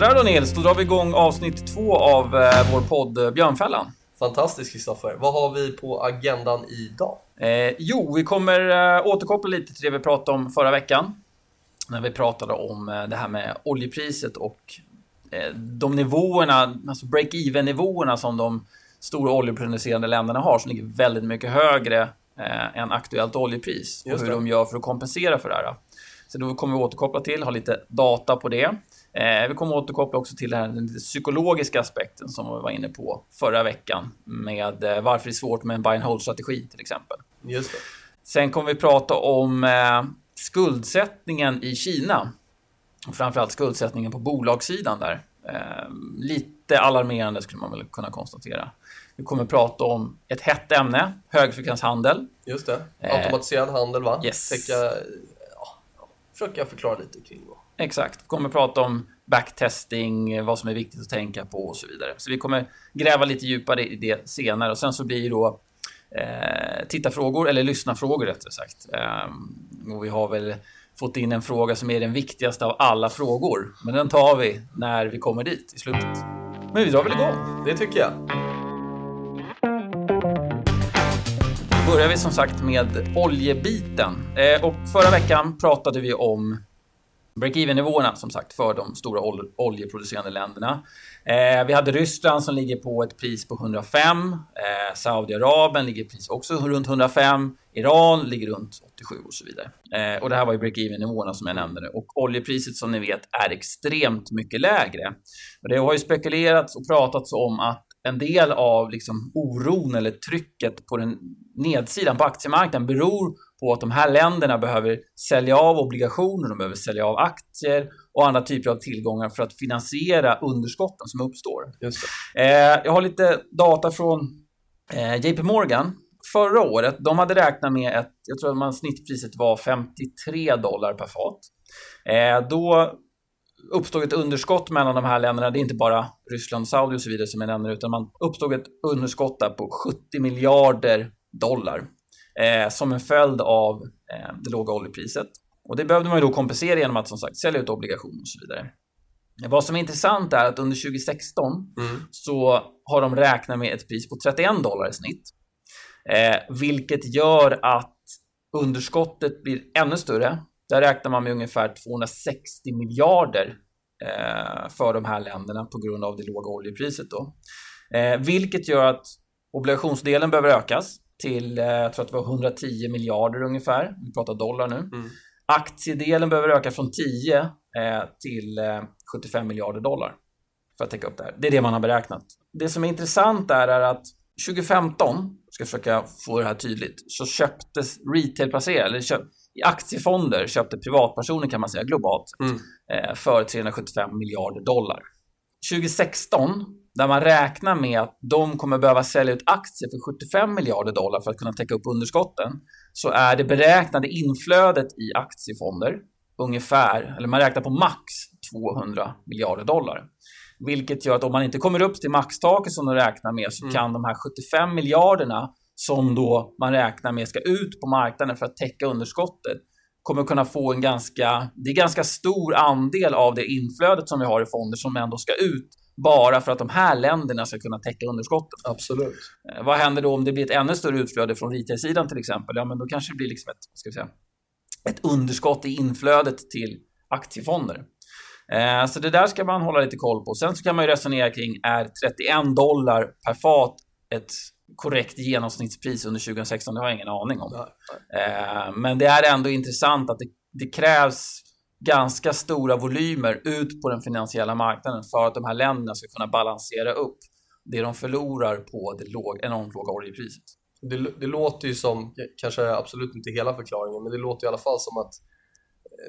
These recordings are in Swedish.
Sådär då Nils, då drar vi igång avsnitt två av eh, vår podd eh, Björnfällan. Fantastiskt Kristoffer. Vad har vi på agendan idag? Eh, jo, vi kommer eh, återkoppla lite till det vi pratade om förra veckan. När vi pratade om eh, det här med oljepriset och eh, de nivåerna, alltså break-even nivåerna som de stora oljeproducerande länderna har, som ligger väldigt mycket högre eh, än aktuellt oljepris. Och hur de gör för att kompensera för det här. Så då kommer vi återkoppla till, ha lite data på det. Eh, vi kommer återkoppla också till den, här, den psykologiska aspekten som vi var inne på förra veckan med eh, varför det är svårt med en buy and hold-strategi till exempel. Just det. Sen kommer vi prata om eh, skuldsättningen i Kina. Och framförallt skuldsättningen på bolagssidan där. Eh, lite alarmerande skulle man väl kunna konstatera. Vi kommer prata om ett hett ämne, högfrekvenshandel. Just det. Eh, Automatiserad handel va? yes. Täcka, ja, försöka förklara lite kring vad. Exakt. Vi kommer prata om backtesting, vad som är viktigt att tänka på och så vidare. Så vi kommer gräva lite djupare i det senare och sen så blir det då eh, tittarfrågor, eller lyssnarfrågor rättare sagt. Eh, och vi har väl fått in en fråga som är den viktigaste av alla frågor. Men den tar vi när vi kommer dit i slutet. Men vi drar väl igång. Det tycker jag. Då börjar vi som sagt med oljebiten. Eh, och förra veckan pratade vi om break-even-nivåerna som sagt för de stora ol oljeproducerande länderna. Eh, vi hade Ryssland som ligger på ett pris på 105. Eh, Saudiarabien ligger pris också runt 105. Iran ligger runt 87 och så vidare. Eh, och det här var ju break-even-nivåerna som jag nämnde nu. Och oljepriset som ni vet är extremt mycket lägre. Och det har ju spekulerats och pratats om att en del av liksom oron eller trycket på den nedsidan på aktiemarknaden beror på att de här länderna behöver sälja av obligationer, de behöver sälja av aktier och andra typer av tillgångar för att finansiera underskotten som uppstår. Eh, jag har lite data från eh, JP Morgan. Förra året, de hade räknat med ett, jag tror att man, snittpriset var 53 dollar per fat. Eh, då uppstod ett underskott mellan de här länderna. Det är inte bara Ryssland, Saudi och så vidare som jag nämner, utan man uppstod ett underskott där på 70 miljarder dollar eh, som en följd av eh, det låga oljepriset. Och det behövde man ju då kompensera genom att som sagt sälja ut obligationer och så vidare. Vad som är intressant är att under 2016 Mm. så har de räknat med ett pris på 31 dollar i snitt. Eh, vilket gör att underskottet blir ännu större. Där räknar man med ungefär 260 miljarder eh, för de här länderna på grund av det låga oljepriset. Då. Eh, vilket gör att obligationsdelen behöver ökas till, eh, jag tror att det var 110 miljarder ungefär. Vi pratar dollar nu. Mm. Aktiedelen behöver öka från 10 eh, till eh, 75 miljarder dollar för att täcka upp det här. Det är det man har beräknat. Det som är intressant där är att 2015, ska försöka få det här tydligt, så köptes retailplacerare, eller köp, i aktiefonder köpte privatpersoner kan man säga globalt Mm. eh, för 375 miljarder dollar. 2016, där man räknar med att de kommer behöva sälja ut aktier för 75 miljarder dollar för att kunna täcka upp underskotten, så är det beräknade inflödet i aktiefonder ungefär, eller man räknar på max 200 miljarder dollar. Vilket gör att om man inte kommer upp till maxtaket som de räknar med så Mm. kan de här 75 miljarderna som då man räknar med ska ut på marknaden för att täcka underskottet kommer kunna få en ganska, det är ganska stor andel av det inflödet som vi har i fonder som ändå ska ut bara för att de här länderna ska kunna täcka underskotten. Absolut. Eh, Vad händer då om det blir ett ännu större utflöde från retail-sidan till exempel? Ja, men då kanske det blir liksom ett, ska vi säga, ett underskott i inflödet till aktiefonder. Eh, så det där ska man hålla lite koll på. Sen så kan man ju resonera kring, är 31 dollar per fat ett korrekt genomsnittspris under 2016? Det har jag ingen aning om. Eh, men det är ändå intressant att det, det krävs ganska stora volymer ut på den finansiella marknaden för att de här länderna ska kunna balansera upp det de förlorar på det låg, enormt låga oljepriset. Det, det låter ju som, kanske absolut inte hela förklaringen, men det låter i alla fall som att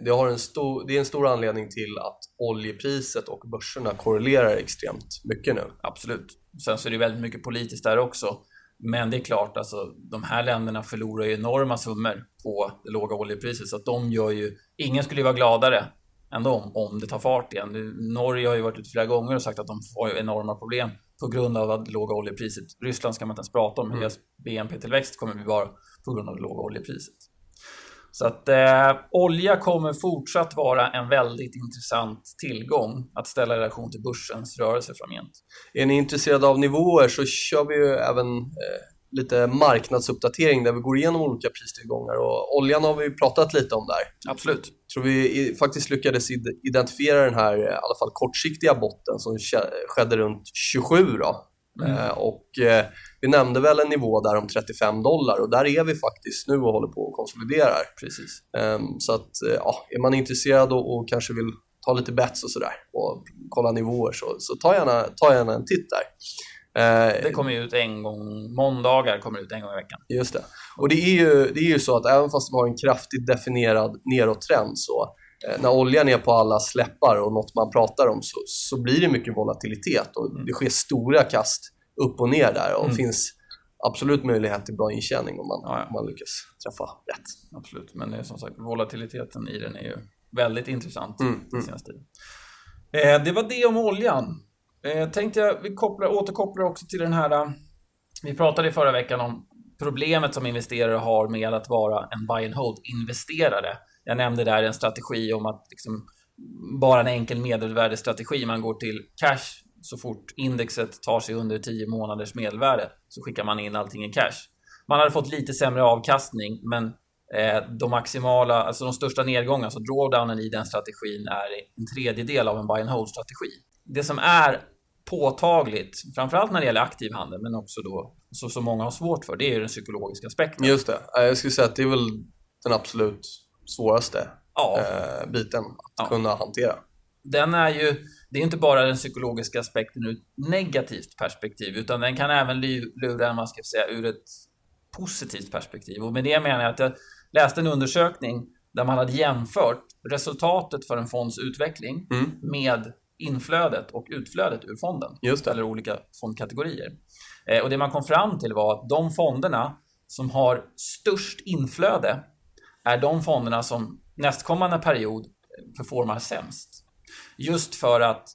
det, har en stor, det är en stor anledning till att oljepriset och börserna korrelerar extremt mycket nu. Absolut. Sen så är det väldigt mycket politiskt där också. Men det är klart, alltså, de här länderna förlorar ju enorma summor på det låga oljepriset. Så att de gör ju... Ingen skulle ju vara gladare än dem om det tar fart igen. Nu, Norge har ju varit ute flera gånger och sagt att de får enorma problem på grund av det låga oljepriset. Ryssland ska man inte ens prata om. Mm. Deras BNP-tillväxt kommer bli bara på grund av det låga oljepriset. Så att eh, olja kommer fortsatt vara en väldigt intressant tillgång att ställa i relation till börsens rörelse framgent. Är ni intresserade av nivåer så kör vi ju även eh, lite marknadsuppdatering där vi går igenom olika pristillgångar och oljan har vi pratat lite om där. Absolut. tror vi faktiskt lyckades identifiera den här i alla fall kortsiktiga botten som skedde runt 27 då. Mm. Eh, och eh, vi nämnde väl en nivå där om 35 dollar och där är vi faktiskt nu och håller på och konsoliderar. Precis. Um, så att eh, ja, är man intresserad och, och kanske vill ta lite bets och sådär och kolla nivåer så, så ta, gärna, ta gärna en titt där. Det kommer ut en gång, måndagar kommer ut en gång i veckan. Just det. Och det är ju, det är ju så att även fast vi har en kraftigt definierad nedåttrend så när oljan är på alla släppar och något man pratar om så, så blir det mycket volatilitet och mm. det sker stora kast upp och ner där och mm. finns absolut möjlighet till bra intjäning om man, ja, ja. om man lyckas träffa rätt. Absolut, men det är som sagt volatiliteten i den är ju väldigt intressant mm, den senaste tiden. Eh, det var det om oljan. Eh, tänkte jag, vi kopplar, återkopplar också till den här, eh, vi pratade i förra veckan om problemet som investerare har med att vara en buy and hold-investerare. Jag nämnde där en strategi om att liksom, bara en enkel medelvärdestrategi, man går till cash så fort indexet tar sig under 10 månaders medelvärde så skickar man in allting i cash. Man hade fått lite sämre avkastning, men eh, de maximala, alltså de största nedgångarna, alltså drawdownen i den strategin är en tredjedel av en buy and hold-strategi. Det som är påtagligt, framförallt när det gäller aktiv handel, men också då så, så många har svårt för, det är ju den psykologiska aspekten. Just det. Jag skulle säga att det är väl den absolut svåraste ja. eh, biten att ja. kunna hantera. Den är ju det är inte bara den psykologiska aspekten ur ett negativt perspektiv, utan den kan även lura en, man ska säga, ur ett positivt perspektiv. Och med det menar jag att jag läste en undersökning där man hade jämfört resultatet för en fonds utveckling mm. med inflödet och utflödet ur fonden. Eller olika fondkategorier. Eh, och det man kom fram till var att de fonderna som har störst inflöde är de fonderna som nästkommande period performar sämst. Just för att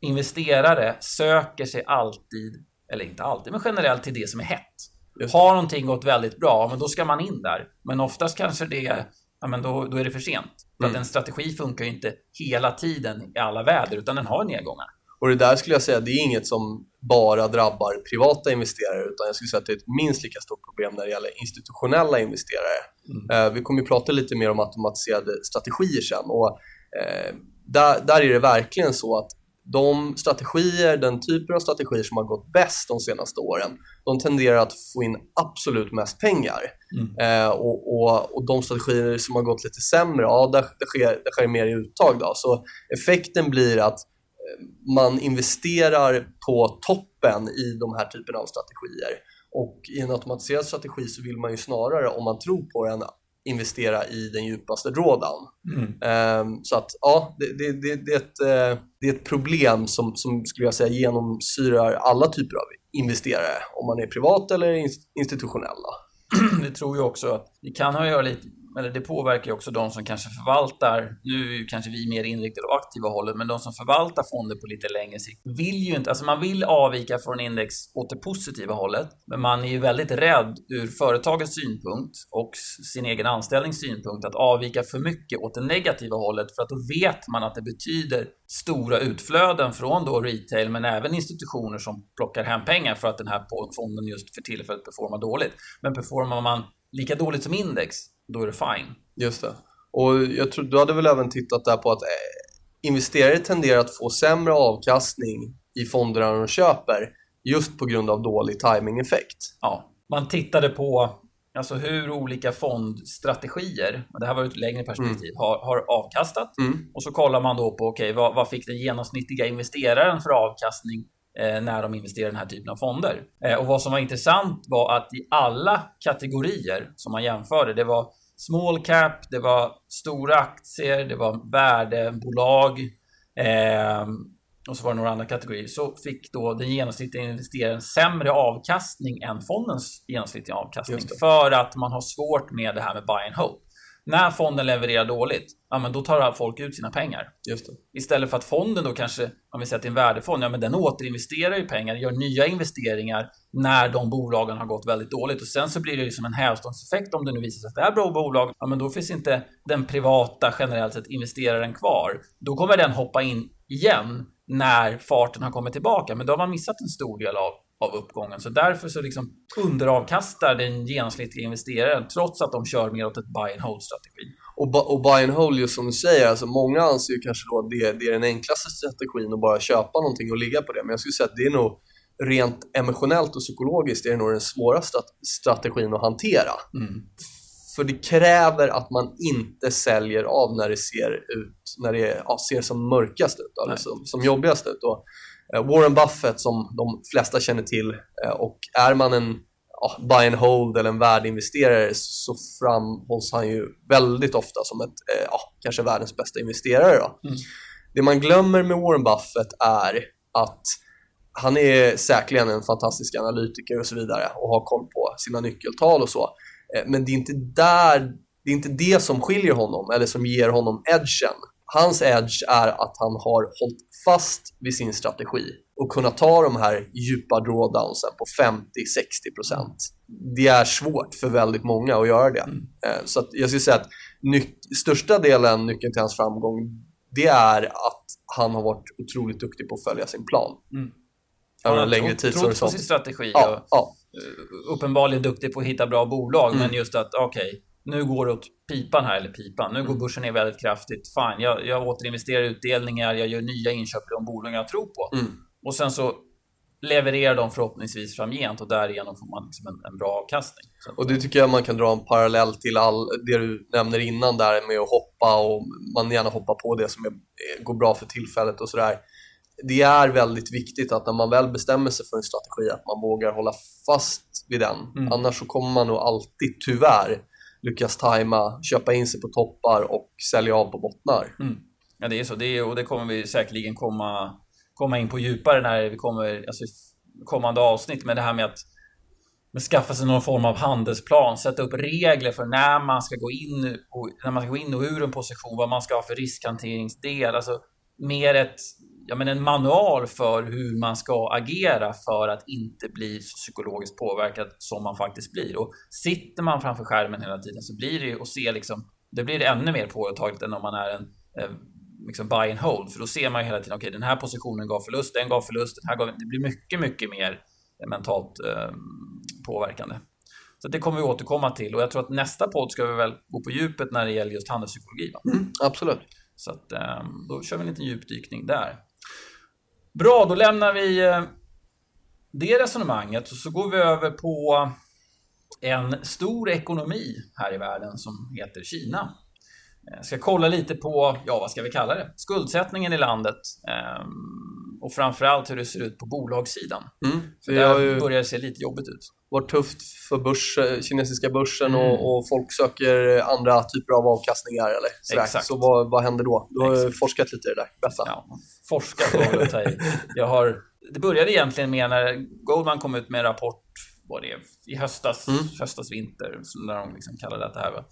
investerare söker sig alltid, eller inte alltid, men generellt till det som är hett. Just. Har någonting gått väldigt bra, men då ska man in där. Men oftast kanske det, ja men då, då är det för sent. För mm. att en strategi funkar ju inte hela tiden i alla väder, utan den har nedgångar. Och det där skulle jag säga, det är inget som bara drabbar privata investerare, utan jag skulle säga att det är ett minst lika stort problem när det gäller institutionella investerare. Mm. Eh, vi kommer ju prata lite mer om automatiserade strategier sen. Och, eh, där, där är det verkligen så att de strategier, den typen av strategier som har gått bäst de senaste åren, de tenderar att få in absolut mest pengar. Mm. Eh, och, och, och, de strategier som har gått lite sämre, ja, där, där, sker, där sker mer i uttag. Då. Så effekten blir att man investerar på toppen i de här typerna av strategier. Och i en automatiserad strategi så vill man ju snarare, om man tror på den, investera i den djupaste drawdown. Mm. Um, så att ja, det, det, det, det, är ett, uh, det är ett problem som, som skulle jag säga genomsyrar alla typer av investerare, om man är privat eller institutionella. Det tror jag också. Det kan ha att göra lite eller det påverkar ju också de som kanske förvaltar, nu är ju kanske vi mer inriktade på aktiva hållet, men de som förvaltar fonder på lite längre sikt vill ju inte, alltså man vill avvika från index åt det positiva hållet, men man är ju väldigt rädd ur företagets synpunkt och sin egen anställnings synpunkt att avvika för mycket åt det negativa hållet för att då vet man att det betyder stora utflöden från då retail men även institutioner som plockar hem pengar för att den här fonden just för tillfället performar dåligt. Men performar man lika dåligt som index då är det fine. Just det. Och jag tror, du hade väl även tittat där på att eh, investerare tenderar att få sämre avkastning i fonderna de köper just på grund av dålig timing-effekt. Ja, man tittade på alltså hur olika fondstrategier, det här var ett längre perspektiv, mm. har, har, avkastat. Mm. Och så kollar man då på okay, vad, vad fick den genomsnittliga investeraren för avkastning eh, när de investerar i den här typen av fonder. Eh, och vad som var intressant var att i alla kategorier som man jämförde, det var small cap, det var stora aktier, det var värdebolag eh, och så var det några andra kategorier. Så fick då den genomsnittliga investeraren sämre avkastning än fondens genomsnittliga avkastning för att man har svårt med det här med buy and hold. När fonden levererar dåligt, ja men då tar folk ut sina pengar. Istället för att fonden då kanske, om vi säger att det är en värdefond, ja men den återinvesterar ju pengar, gör nya investeringar när de bolagen har gått väldigt dåligt. Och sen så blir det ju som en hävstångseffekt om det nu visar sig att det är bra bolag, ja men då finns inte den privata generellt sett investeraren kvar. Då kommer den hoppa in igen när farten har kommit tillbaka, men då har man missat en stor del av av uppgången. Så därför så liksom underavkastar den genomsnittliga investeraren trots att de kör mer åt ett buy and hold strategi. Och, och buy and hold, just som du säger, alltså många anser ju kanske då att det, det är den enklaste strategin att bara köpa någonting och ligga på det. Men jag skulle säga att det är nog rent emotionellt och psykologiskt är det nog den svåraste strategin att hantera. Mm. För det kräver att man inte säljer av när det ser ut, när det ja, ser som mörkast ut, eller som, som jobbigast ut. Och Warren Buffett som de flesta känner till eh, och är man en ja, buy and hold eller en värdeinvesterare så framhålls han ju väldigt ofta som ett, eh, ja, kanske världens bästa investerare. Då. Mm. Det man glömmer med Warren Buffett är att han är säkerligen en fantastisk analytiker och så vidare och har koll på sina nyckeltal och så. Men det är inte där, det är inte det som skiljer honom eller som ger honom edgen. Hans edge är att han har hållit fast vid sin strategi och kunna ta de här djupa drawdownsen på 50-60%. Det är svårt för väldigt många att göra det. Mm. Eh, så jag skulle säga att största delen, nyckeln till hans framgång, det är att han har varit otroligt duktig på att följa sin plan. Mm. Över en längre tidshorisont. på sin strategi ja, och ja. Eh, uppenbarligen duktig på att hitta bra bolag, mm. men just att okej, okay, nu går det åt pipan här, eller pipan. Nu går mm. börsen ner väldigt kraftigt. Fine, jag, jag återinvesterar utdelningar, jag gör nya inköp i de bolag jag tror på. Mm. Och sen så levererar de förhoppningsvis framgent och därigenom får man liksom en, en, bra avkastning. Och det tycker jag man kan dra en parallell till all, det du nämner innan där med att hoppa och man gärna hoppar på det som är, går bra för tillfället och sådär. Det är väldigt viktigt att när man väl bestämmer sig för en strategi att man vågar hålla fast vid den. Mm. Annars så kommer man nog alltid, tyvärr, lyckas tajma, köpa in sig på toppar och sälja av på bottnar. Mm. Ja, det är så. Det är, och det kommer vi säkerligen komma, komma in på djupare när vi kommer, alltså kommande avsnitt. Men det här med att med skaffa sig någon form av handelsplan, sätta upp regler för när man ska gå in och, när man ska gå in och ur en position, vad man ska ha för riskhanteringsdel. Alltså mer ett ja, men en manual för hur man ska agera för att inte bli psykologiskt påverkad som man faktiskt blir. Och sitter man framför skärmen hela tiden så blir det ju att se liksom, det blir det ännu mer påtagligt än om man är en eh, liksom buy and hold, för då ser man ju hela tiden, okej, okay, den här positionen gav förlust, den gav förlust, den här gav, det blir mycket, mycket mer mentalt eh, påverkande. Så det kommer vi återkomma till och jag tror att nästa podd ska vi väl gå på djupet när det gäller just handelspsykologi. Mm, absolut. Så att, eh, då kör vi en liten djupdykning där. Bra, då lämnar vi eh, det resonemanget och så går vi över på en stor ekonomi här i världen som heter Kina. Jag eh, ska kolla lite på, ja vad ska vi kalla det, skuldsättningen i landet ehm, och framförallt hur det ser ut på bolagssidan. Mm, för där ju... börjar det se lite jobbigt ut varit tufft för börs, kinesiska börsen mm. och, och, folk söker andra typer av avkastningar. Eller Exakt. Så vad, vad händer då? Du har Exakt. forskat lite i det där. Berätta. Ja, forskat var att ta i. Jag har, det började egentligen med när Goldman kom ut med en rapport var det, i höstas, mm. höstas vinter, när de liksom kallade det här. Va?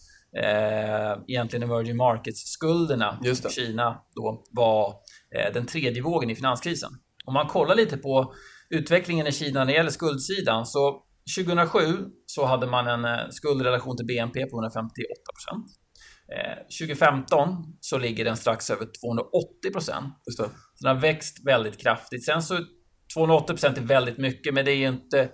Eh, egentligen emerging markets-skulderna i Kina då var eh, den tredje vågen i finanskrisen. Om man kollar lite på utvecklingen i Kina när det gäller skuldsidan så 2007 så hade man en eh, skuldrelation till BNP på 158% 2015 eh, så ligger den strax över 280% Så den har växt väldigt kraftigt. Sen så 280% är väldigt mycket, men det är ju inte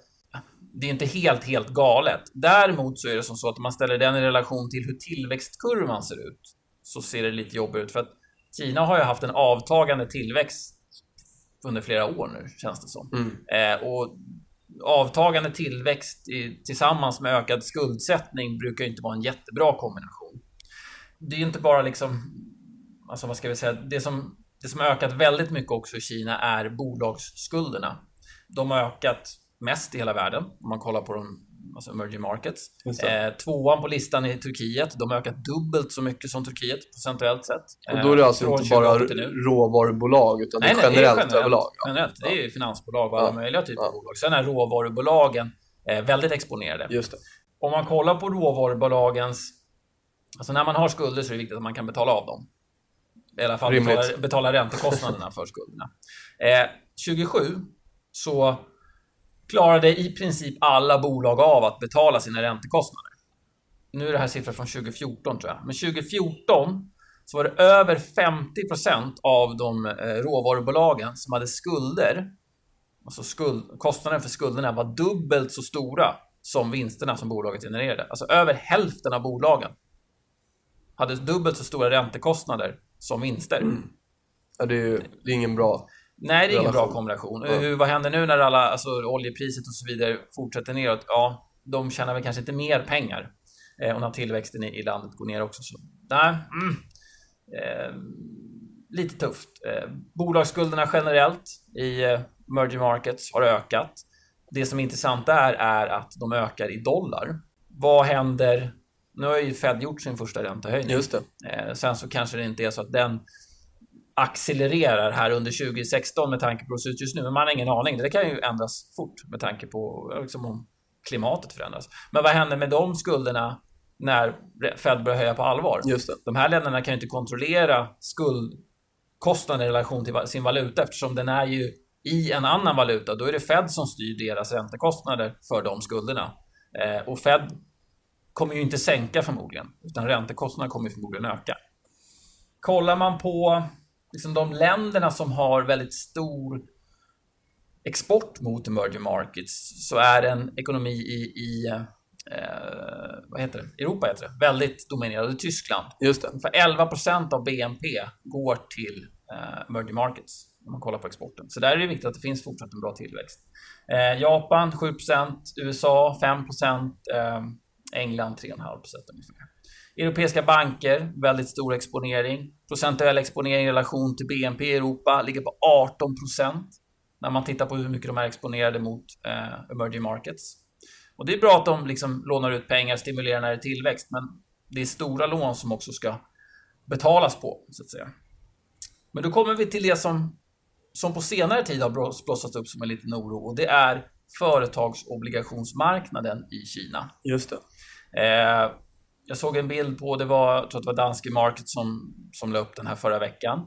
det är inte helt, helt galet. Däremot så är det som så att om man ställer den i relation till hur tillväxtkurvan ser ut så ser det lite jobbigt ut för att Kina har ju haft en avtagande tillväxt under flera år nu känns det som. Mm. Eh, och avtagande tillväxt i, tillsammans med ökad skuldsättning brukar inte vara en jättebra kombination. Det är inte bara liksom, alltså vad ska vi säga, det som, det som har ökat väldigt mycket också i Kina är bolagsskulderna. De har ökat mest i hela världen om man kollar på de alltså emerging markets. Eh, tvåan på listan i Turkiet. De har ökat dubbelt så mycket som Turkiet procentuellt sett. Och då är det alltså inte bara råvarubolag utan nej, det är generellt, nej, det är generellt överlag? Ja. Generellt. Det är ju finansbolag och alla möjliga typer ja. av bolag. Sen är råvarubolagen eh, väldigt exponerade. Just det. Om man kollar på råvarubolagens Alltså när man har skulder så är det viktigt att man kan betala av dem. I alla fall betala, betala räntekostnaderna för skulderna. Eh, 27 så klarade i princip alla bolag av att betala sina räntekostnader. Nu är det här siffror från 2014 tror jag. Men 2014 så var det över 50% av de eh, råvarubolagen som hade skulder. Alltså skuld, kostnaden för skulderna var dubbelt så stora som vinsterna som bolaget genererade. Alltså över hälften av bolagen hade dubbelt så stora räntekostnader som vinster. Mm. Ja, det, är ju, det är ingen bra Nej, det är ingen bra kombination. Ja. Hur, vad händer nu när alla, alltså, oljepriset och så vidare fortsätter neråt? Ja, de tjänar väl kanske inte mer pengar. Eh, och när tillväxten i, i, landet går ner också. Så, nej, mm. eh, lite tufft. Eh, bolagsskulderna generellt i eh, emerging markets har ökat. Det som är intressant där är att de ökar i dollar. Vad händer nu har ju Fed gjort sin första räntehöjning. Just det. Eh, sen så kanske det inte är så att den accelererar här under 2016 med tanke på hur det ser ut just nu. Men man har ingen aning. Det kan ju ändras fort med tanke på liksom, om klimatet förändras. Men vad händer med de skulderna när Fed börjar höja på allvar? Just det. De här länderna kan ju inte kontrollera skuldkostnaden i relation till sin valuta eftersom den är ju i en annan valuta. Då är det Fed som styr deras räntekostnader för de skulderna. Eh, och Fed kommer ju inte sänka förmodligen, utan räntekostnaderna kommer förmodligen öka. Kollar man på liksom de länderna som har väldigt stor export mot emerging markets så är en ekonomi i, i eh, vad heter det? Europa heter det, väldigt dominerad i Tyskland. Just det. För 11% av BNP går till eh, emerging markets om man kollar på exporten. Så där är det viktigt att det finns fortsatt en bra tillväxt. Eh, Japan 7% USA 5 eh, England 3,5 ungefär. Europeiska banker, väldigt stor exponering. Procentuell exponering i relation till BNP i Europa ligger på 18% när man tittar på hur mycket de är exponerade mot eh, emerging markets. Och det är bra att de liksom lånar ut pengar, stimulerar när det är tillväxt, men det är stora lån som också ska betalas på, så att säga. Men då kommer vi till det som, som på senare tid har blossat upp som en liten oro och det är företagsobligationsmarknaden i Kina. Just det. Eh, jag såg en bild på, det var, jag tror att det var Danske Market som, som la upp den här förra veckan.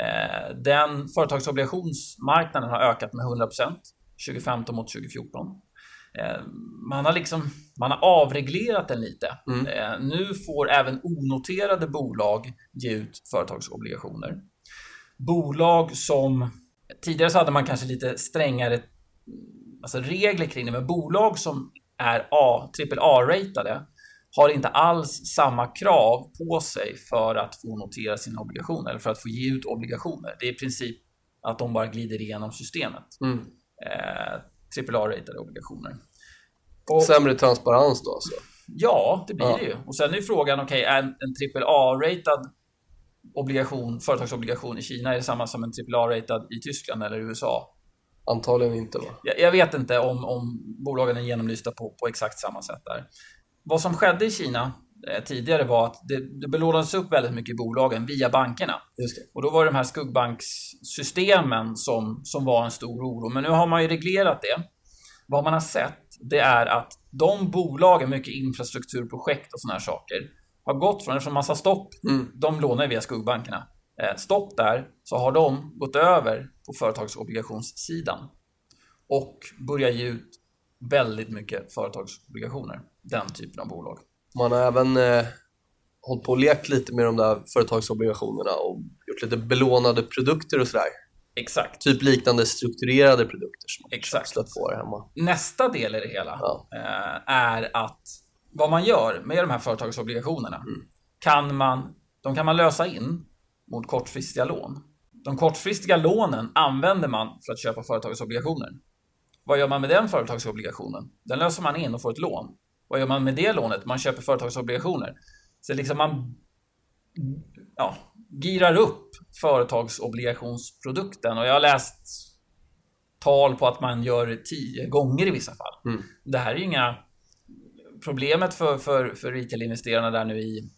Eh, den företagsobligationsmarknaden har ökat med 100% 2015 mot 2014. Eh, man har liksom man har avreglerat den lite. Mm. Eh, nu får även onoterade bolag ge ut företagsobligationer. Bolag som tidigare så hade man kanske lite strängare alltså regler kring det, men bolag som är AAA-ratade har inte alls samma krav på sig för att få notera sina obligationer eller för att få ge ut obligationer. Det är i princip att de bara glider igenom systemet. Mm. Eh, AAA-ratade obligationer. Och, Sämre transparens då alltså? Ja, det blir ja. det ju. Och sen är frågan, okej, okay, är en, en AAA-ratad obligation, företagsobligation i Kina är det samma som en AAA-ratad i Tyskland eller USA? Antagligen inte va? Jag, jag, vet inte om, om bolagen är genomlysta på, på exakt samma sätt där vad som skedde i Kina eh, tidigare var att det, det belånades upp väldigt mycket i bolagen via bankerna. Och då var det de här skuggbankssystemen som, som var en stor oro. Men nu har man ju reglerat det. Vad man har sett, det är att de bolagen, mycket infrastrukturprojekt och sådana här saker, har gått från, eftersom massa stopp, mm. de lånar via skuggbankerna. Eh, stopp där, så har de gått över på företagsobligationssidan och börjar ge ut väldigt mycket företagsobligationer den typen av bolag. Man har även eh, hållit på och lekt lite med de där företagsobligationerna och gjort lite belånade produkter och sådär. Exakt. Typ liknande strukturerade produkter som man Exakt. stött på här hemma. Nästa del i det hela ja. eh, är att vad man gör med de här företagsobligationerna mm. kan man, de kan man lösa in mot kortfristiga lån. De kortfristiga lånen använder man för att köpa företagsobligationer. Vad gör man med den företagsobligationen? Den löser man in och får ett lån. Vad gör man med det lånet? Man köper företagsobligationer. Så liksom man ja, girar upp företagsobligationsprodukten och jag har läst tal på att man gör tio gånger i vissa fall. Mm. Det här är ju inga... Problemet för, för, för retail-investerarna där nu i,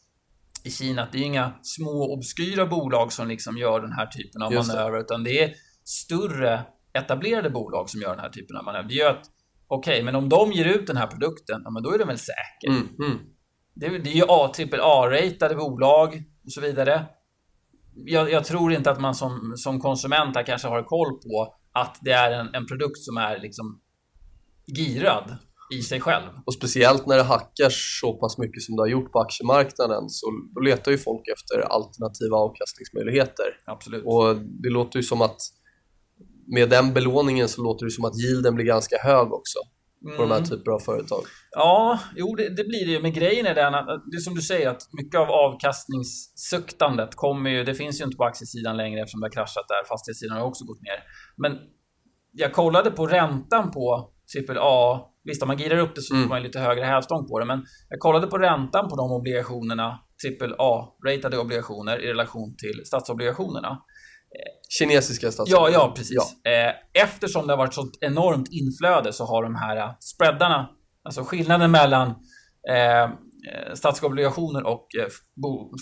i Kina, att det är inga små obskyra bolag som liksom gör den här typen av manöver, utan det är större etablerade bolag som gör den här typen av manöver. Det gör att Okej, okay, men om de ger ut den här produkten, ja, men då är den väl säker? Mm, mm. det, det är ju AAA-ratade bolag och så vidare. Jag, jag, tror inte att man som, som konsument kanske har koll på att det är en, en produkt som är liksom girad i sig själv. Och speciellt när det hackar så pass mycket som det har gjort på aktiemarknaden så letar ju folk efter alternativa avkastningsmöjligheter. Absolut. Och det låter ju som att med den belåningen så låter det som att yielden blir ganska hög också på mm. de här mm. typerna av företag. Ja, jo det, det, blir det ju. Men grejen är den att det är som du säger att mycket av avkastningssuktandet kommer ju, det finns ju inte på aktiesidan längre eftersom det har kraschat där. Fastighetssidan har också gått ner. Men jag kollade på räntan på AAA. Visst, om man girar upp det så får mm. man lite högre hävstång på det, men jag kollade på räntan på de obligationerna, AAA-ratade obligationer i relation till statsobligationerna. Kinesiska statsobligationer? Ja, ja precis. Ja. Eh, eftersom det har varit så enormt inflöde så har de här eh, spreadarna, alltså skillnaden mellan eh, statsobligationer och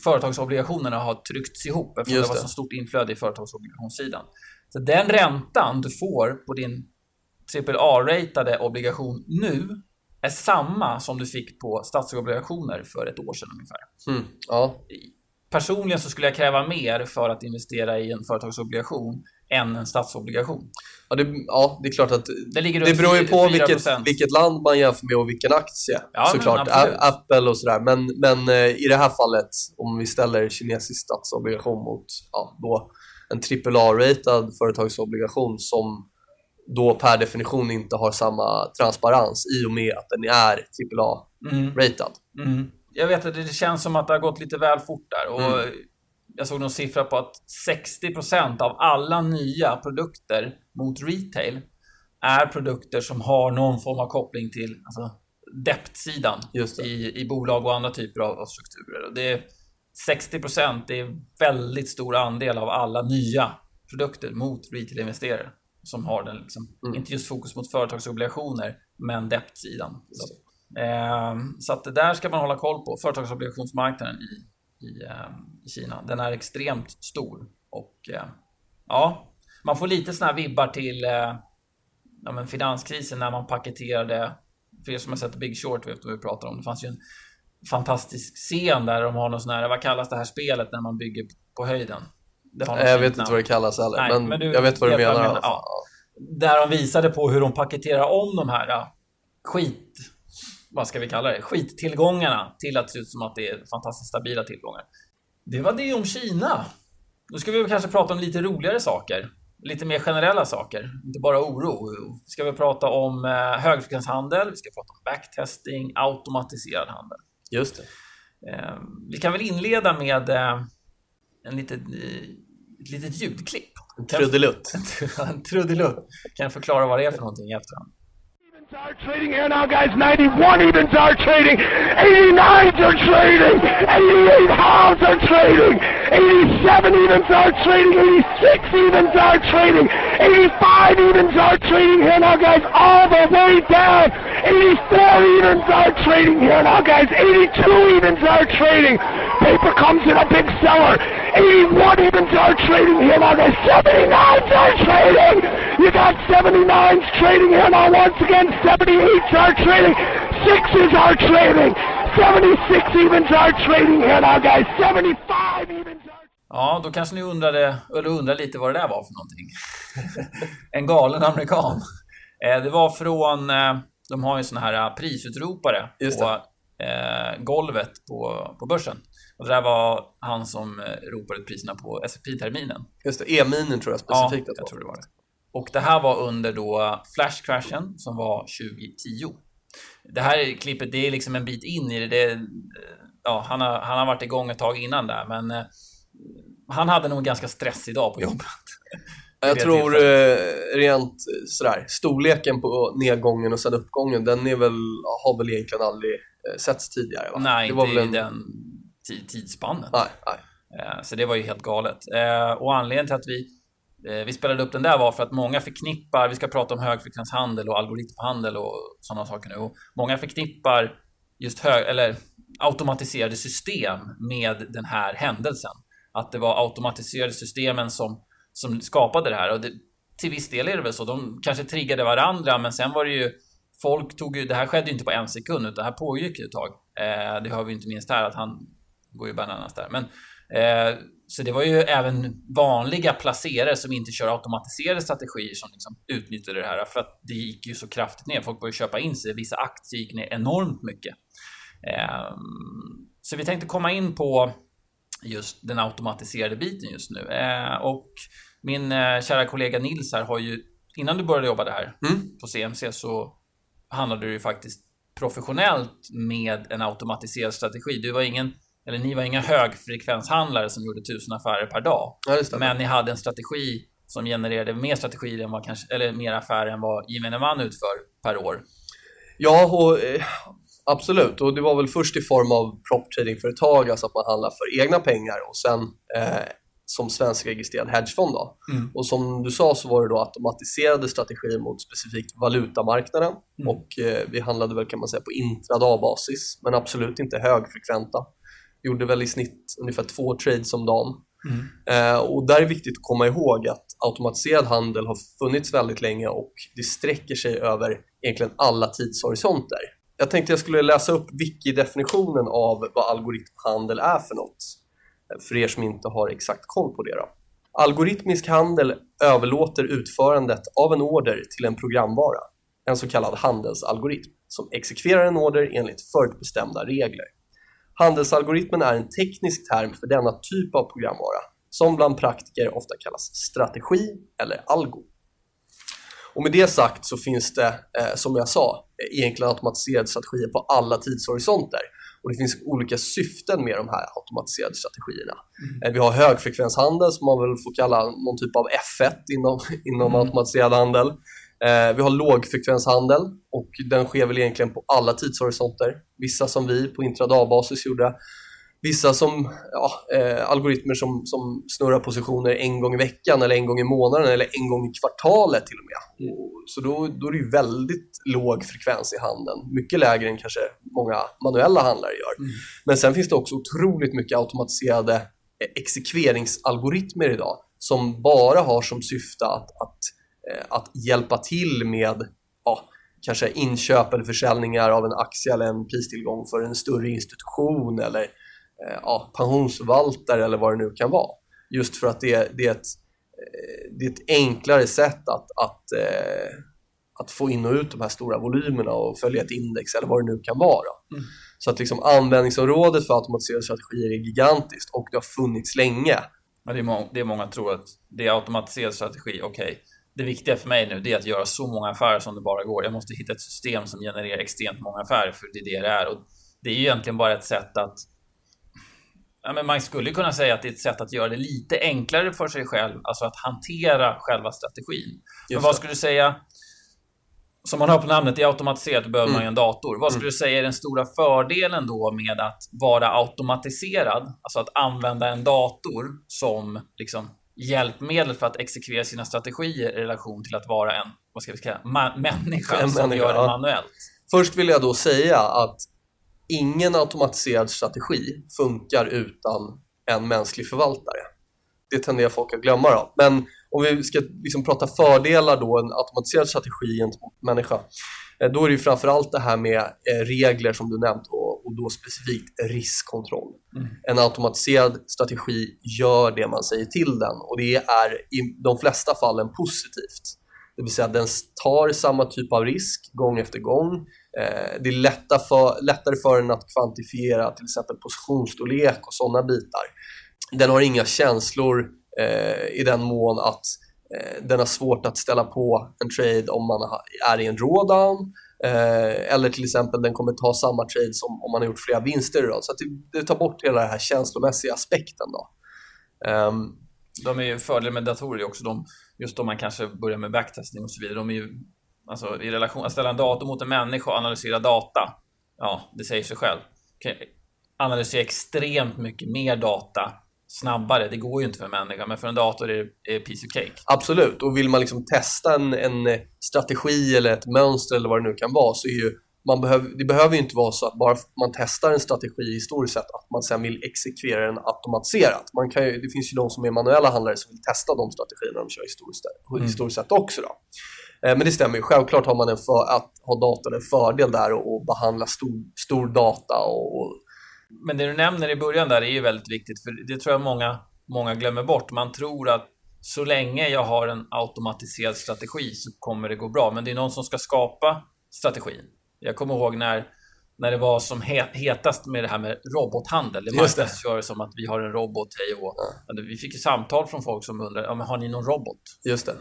företagsobligationerna har tryckts ihop eftersom det. det var så stort inflöde i företagsobligationssidan. Så den räntan du får på din AAA-ratade obligation nu är samma som du fick på statsobligationer för ett år sedan ungefär. Mm, ja. Personligen så skulle jag kräva mer för att investera i en företagsobligation än en statsobligation. Ja, det, ja, det är klart att det, det beror ju på vilket, vilket, land man jämför med och vilken aktie ja, såklart. Apple och sådär. Men, men eh, i det här fallet, om vi ställer kinesisk statsobligation mot ja, då en AAA-ratad företagsobligation som då per definition inte har samma transparens i och med att den är AAA-ratad. Mm. Mm. Jag vet att det känns som att det har gått lite väl fort där. Och mm. Jag såg någon siffra på att 60% av alla nya produkter mot retail är produkter som har någon form av koppling till alltså, debt-sidan i, i bolag och andra typer av, av strukturer. Och det är 60% det är väldigt stor andel av alla nya produkter mot retail-investerare som har den, liksom, mm. inte just fokus mot företagsobligationer, men debt-sidan. Så, så att det där ska man hålla koll på. Företagsobligationsmarknaden i, i, eh, i Kina, den är extremt stor. Och eh, ja, man får lite såna här vibbar till eh, ja, men finanskrisen när man paketerade, för er som har sett Big Short vet vad vi pratar om, det fanns ju en fantastisk scen där de har någon sån här, vad kallas det här spelet när man bygger på höjden? jag vet inte vad det kallas heller, Nej, men, men du, jag vet vad du menar. menar. Ja. Där de visade på hur de paketerar om de här ja, skit... Vad ska vi kalla det? Skittillgångarna till att se ut som att det är fantastiskt stabila tillgångar. Det var det om Kina. Nu ska vi kanske prata om lite roligare saker. Lite mer generella saker, inte bara oro. Ska vi prata om eh, högfrekvenshandel, vi ska prata om backtesting, automatiserad handel. Just det. Eh, vi kan väl inleda med eh, en liten ett litet ljudklipp. En trudelutt. en trudelutt. Kan jag förklara vad det är för någonting i efterhand. Are trading here now, guys. 91 evens are trading. 89s are trading. 88 halves are trading. 87 evens are trading. 86 evens are trading. 85 evens are trading here now, guys, all the way down. 84 evens are trading here now, guys. 82 evens are trading. Paper comes in a big seller. 81 evens are trading here now. There's 79s are trading. You got 79s trading here now once again. 78s are trading. Sixes are trading. 76 evens are trading here now guys. 75 evens are... Ja, då kanske ni undrade, eller undrar lite vad det där var för någonting. en galen amerikan. Eh, det var från, eh, de har ju såna här prisutropare på eh, golvet på, på börsen. Och det där var han som eh, ropade ut priserna på S&P-terminen. Just det, E-minen tror jag specifikt ja, jag tror det var det. Och det här var under då flash-crashen som var 2010. Det här klippet, det är liksom en bit in i det. det ja, han, har, han har varit igång ett tag innan där, men han hade nog en ganska stressig dag på jobbet. Jag tror eh, rent sådär, storleken på nedgången och sen uppgången, den är väl, har väl egentligen aldrig eh, setts tidigare? Va? Nej, det var inte väl en... i den tidsspannet. Nej, nej. Eh, så det var ju helt galet. Eh, och anledningen till att vi, eh, vi spelade upp den där var för att många förknippar, vi ska prata om högfrekvenshandel och algoritmhandel och sådana saker nu. Och många förknippar just hög, eller automatiserade system med den här händelsen. Att det var automatiserade systemen som, som skapade det här. Och det, till viss del är det väl så. De kanske triggade varandra, men sen var det ju folk tog ju, det här skedde ju inte på en sekund, utan det här pågick ju ett tag. Eh, det hör vi inte minst här, att han går ju bananas där. Men, eh, så det var ju även vanliga placerare som inte kör automatiserade strategier som liksom utnyttjade det här, för att det gick ju så kraftigt ner. Folk började köpa in sig, vissa aktier gick ner enormt mycket. Eh, så vi tänkte komma in på just den automatiserade biten just nu. Eh, och min eh, kära kollega Nils här har ju, innan du började jobba där Mm. på CMC så handlade du ju faktiskt professionellt med en automatiserad strategi. Du var ingen, eller ni var inga högfrekvenshandlare som gjorde tusen affärer per dag. Ja. Men ni hade en strategi som genererade mer strategier än vad kanske, eller mer affärer än vad gemene man utför per år. Ja, och, eh, absolut. Och det var väl först i form av prop tradingföretag, alltså att man handlar för egna pengar och sen eh, som svenskregistrerad hedgefond. Då. Mm. Och som du sa så var det då automatiserade strategier mot specifikt valutamarknaden Mm. och eh, vi handlade väl kan man säga på intradagbasis men absolut inte högfrekventa. Gjorde väl i snitt ungefär två trades om dagen. Mm. Eh, och där är viktigt att komma ihåg att automatiserad handel har funnits väldigt länge och det sträcker sig över egentligen alla tidshorisonter. Jag tänkte jag skulle läsa upp wiki-definitionen av vad algoritmhandel är för något. För er som inte har exakt koll på det. Då. Algoritmisk handel överlåter utförandet av en order till en programvara, en så kallad handelsalgoritm, som exekverar en order enligt förutbestämda regler. Handelsalgoritmen är en teknisk term för denna typ av programvara som bland praktiker ofta kallas strategi eller algo. Och med det sagt så finns det, eh, som jag sa, egentligen automatiserade strategier på alla tidshorisonter. Och det finns olika syften med de här automatiserade strategierna. Eh, vi har högfrekvenshandel som man väl får kalla någon typ av F1 inom, inom Mm. automatiserad handel. Eh, vi har lågfrekvenshandel och den sker väl egentligen på alla tidshorisonter. Vissa som vi på intradagbasis gjorde. Vissa som ja, eh, algoritmer som, som snurrar positioner en gång i veckan eller en gång i månaden eller en gång i kvartalet till och med. Och, så då, då är det väldigt låg frekvens i handeln. Mycket lägre än kanske många manuella handlare gör. Mm. Men sen finns det också otroligt mycket automatiserade eh, exekveringsalgoritmer idag som bara har som syfte att, att, eh, att hjälpa till med ja, kanske inköp eller försäljningar av en aktie eller en pristillgång för en större institution eller ja, pensionsförvaltare eller vad det nu kan vara. Just för att det, det, är, ett, eh, det är ett enklare sätt att, att, eh, att få in och ut de här stora volymerna och följa ett index eller vad det nu kan vara. Mm. Så att liksom användningsområdet för automatiserade strategier är gigantiskt och det har funnits länge. Ja, det, är må- det är många tror att det är automatiserad strategi, okej. Det viktiga för mig nu det är att göra så många affärer som det bara går. Jag måste hitta ett system som genererar extremt många affärer, för det är det det är. Och det är ju egentligen bara ett sätt att... Ja, men man skulle kunna säga att det är ett sätt att göra det lite enklare för sig själv, alltså att hantera själva strategin. Men vad skulle du säga, som man hör på namnet, det är automatiserat, då behöver man ju en dator. Vad skulle du säga är den stora fördelen då med att vara automatiserad? Alltså att använda en dator som liksom hjälpmedel för att exekvera sina strategier i relation till att vara en, vad ska vi säga, människa En som människa, gör det ja. manuellt. Först vill jag då säga att ingen automatiserad strategi funkar utan en mänsklig förvaltare. Det tenderar folk att glömma då. Men om vi ska liksom prata fördelar då, en automatiserad strategi gentemot människa, eh, då är det ju framförallt det här med eh, regler som du nämnt och, och då specifikt riskkontroll. Mm. En automatiserad strategi gör det man säger till den och det är i de flesta fallen positivt. Det vill säga den tar samma typ av risk gång efter gång. Eh, det är lätta för, lättare för den att kvantifiera till exempel positionsstorlek och sådana bitar. Den har inga känslor eh, i den mån att eh, den har svårt att ställa på en trade om man är i en drawdown eh, eller till exempel den kommer ta samma trade som om man har gjort flera vinster i rad. Så att det, det tar bort hela den här känslomässiga aspekten. Då. Ehm. De är ju fördel med datorer också de, just om man kanske börjar med backtestning och så vidare. De är ju, alltså i relation, att ställa en dator mot en människa och analysera data. Ja, det säger sig själv. Kan analysera extremt mycket mer data snabbare. Det går ju inte för en människa, men för en dator är det piece of cake. Absolut, och vill man liksom testa en, en strategi eller ett mönster eller vad det nu kan vara så är ju man behöver, det behöver ju inte vara så att bara man testar en strategi historiskt sett att man sen vill exekvera den automatiserat. Man kan ju, det finns ju de som är manuella handlare som vill testa de strategierna de kör historiskt, historiskt sett också. Då. Eh, men det stämmer ju. Självklart har man en för, att ha datorn en fördel där och, och behandla stor, stor data och, och Men det du nämner i början där är ju väldigt viktigt, för det tror jag många, många glömmer bort. Man tror att så länge jag har en automatiserad strategi så kommer det gå bra. Men det är någon som ska skapa strategin. Jag kommer ihåg när, när det var som he, hetast med det här med robothandel. Det marknadsfördes som att vi har en robot, hej och hå. Vi fick ju samtal från folk som undrade, ja, men har ni någon robot? just det.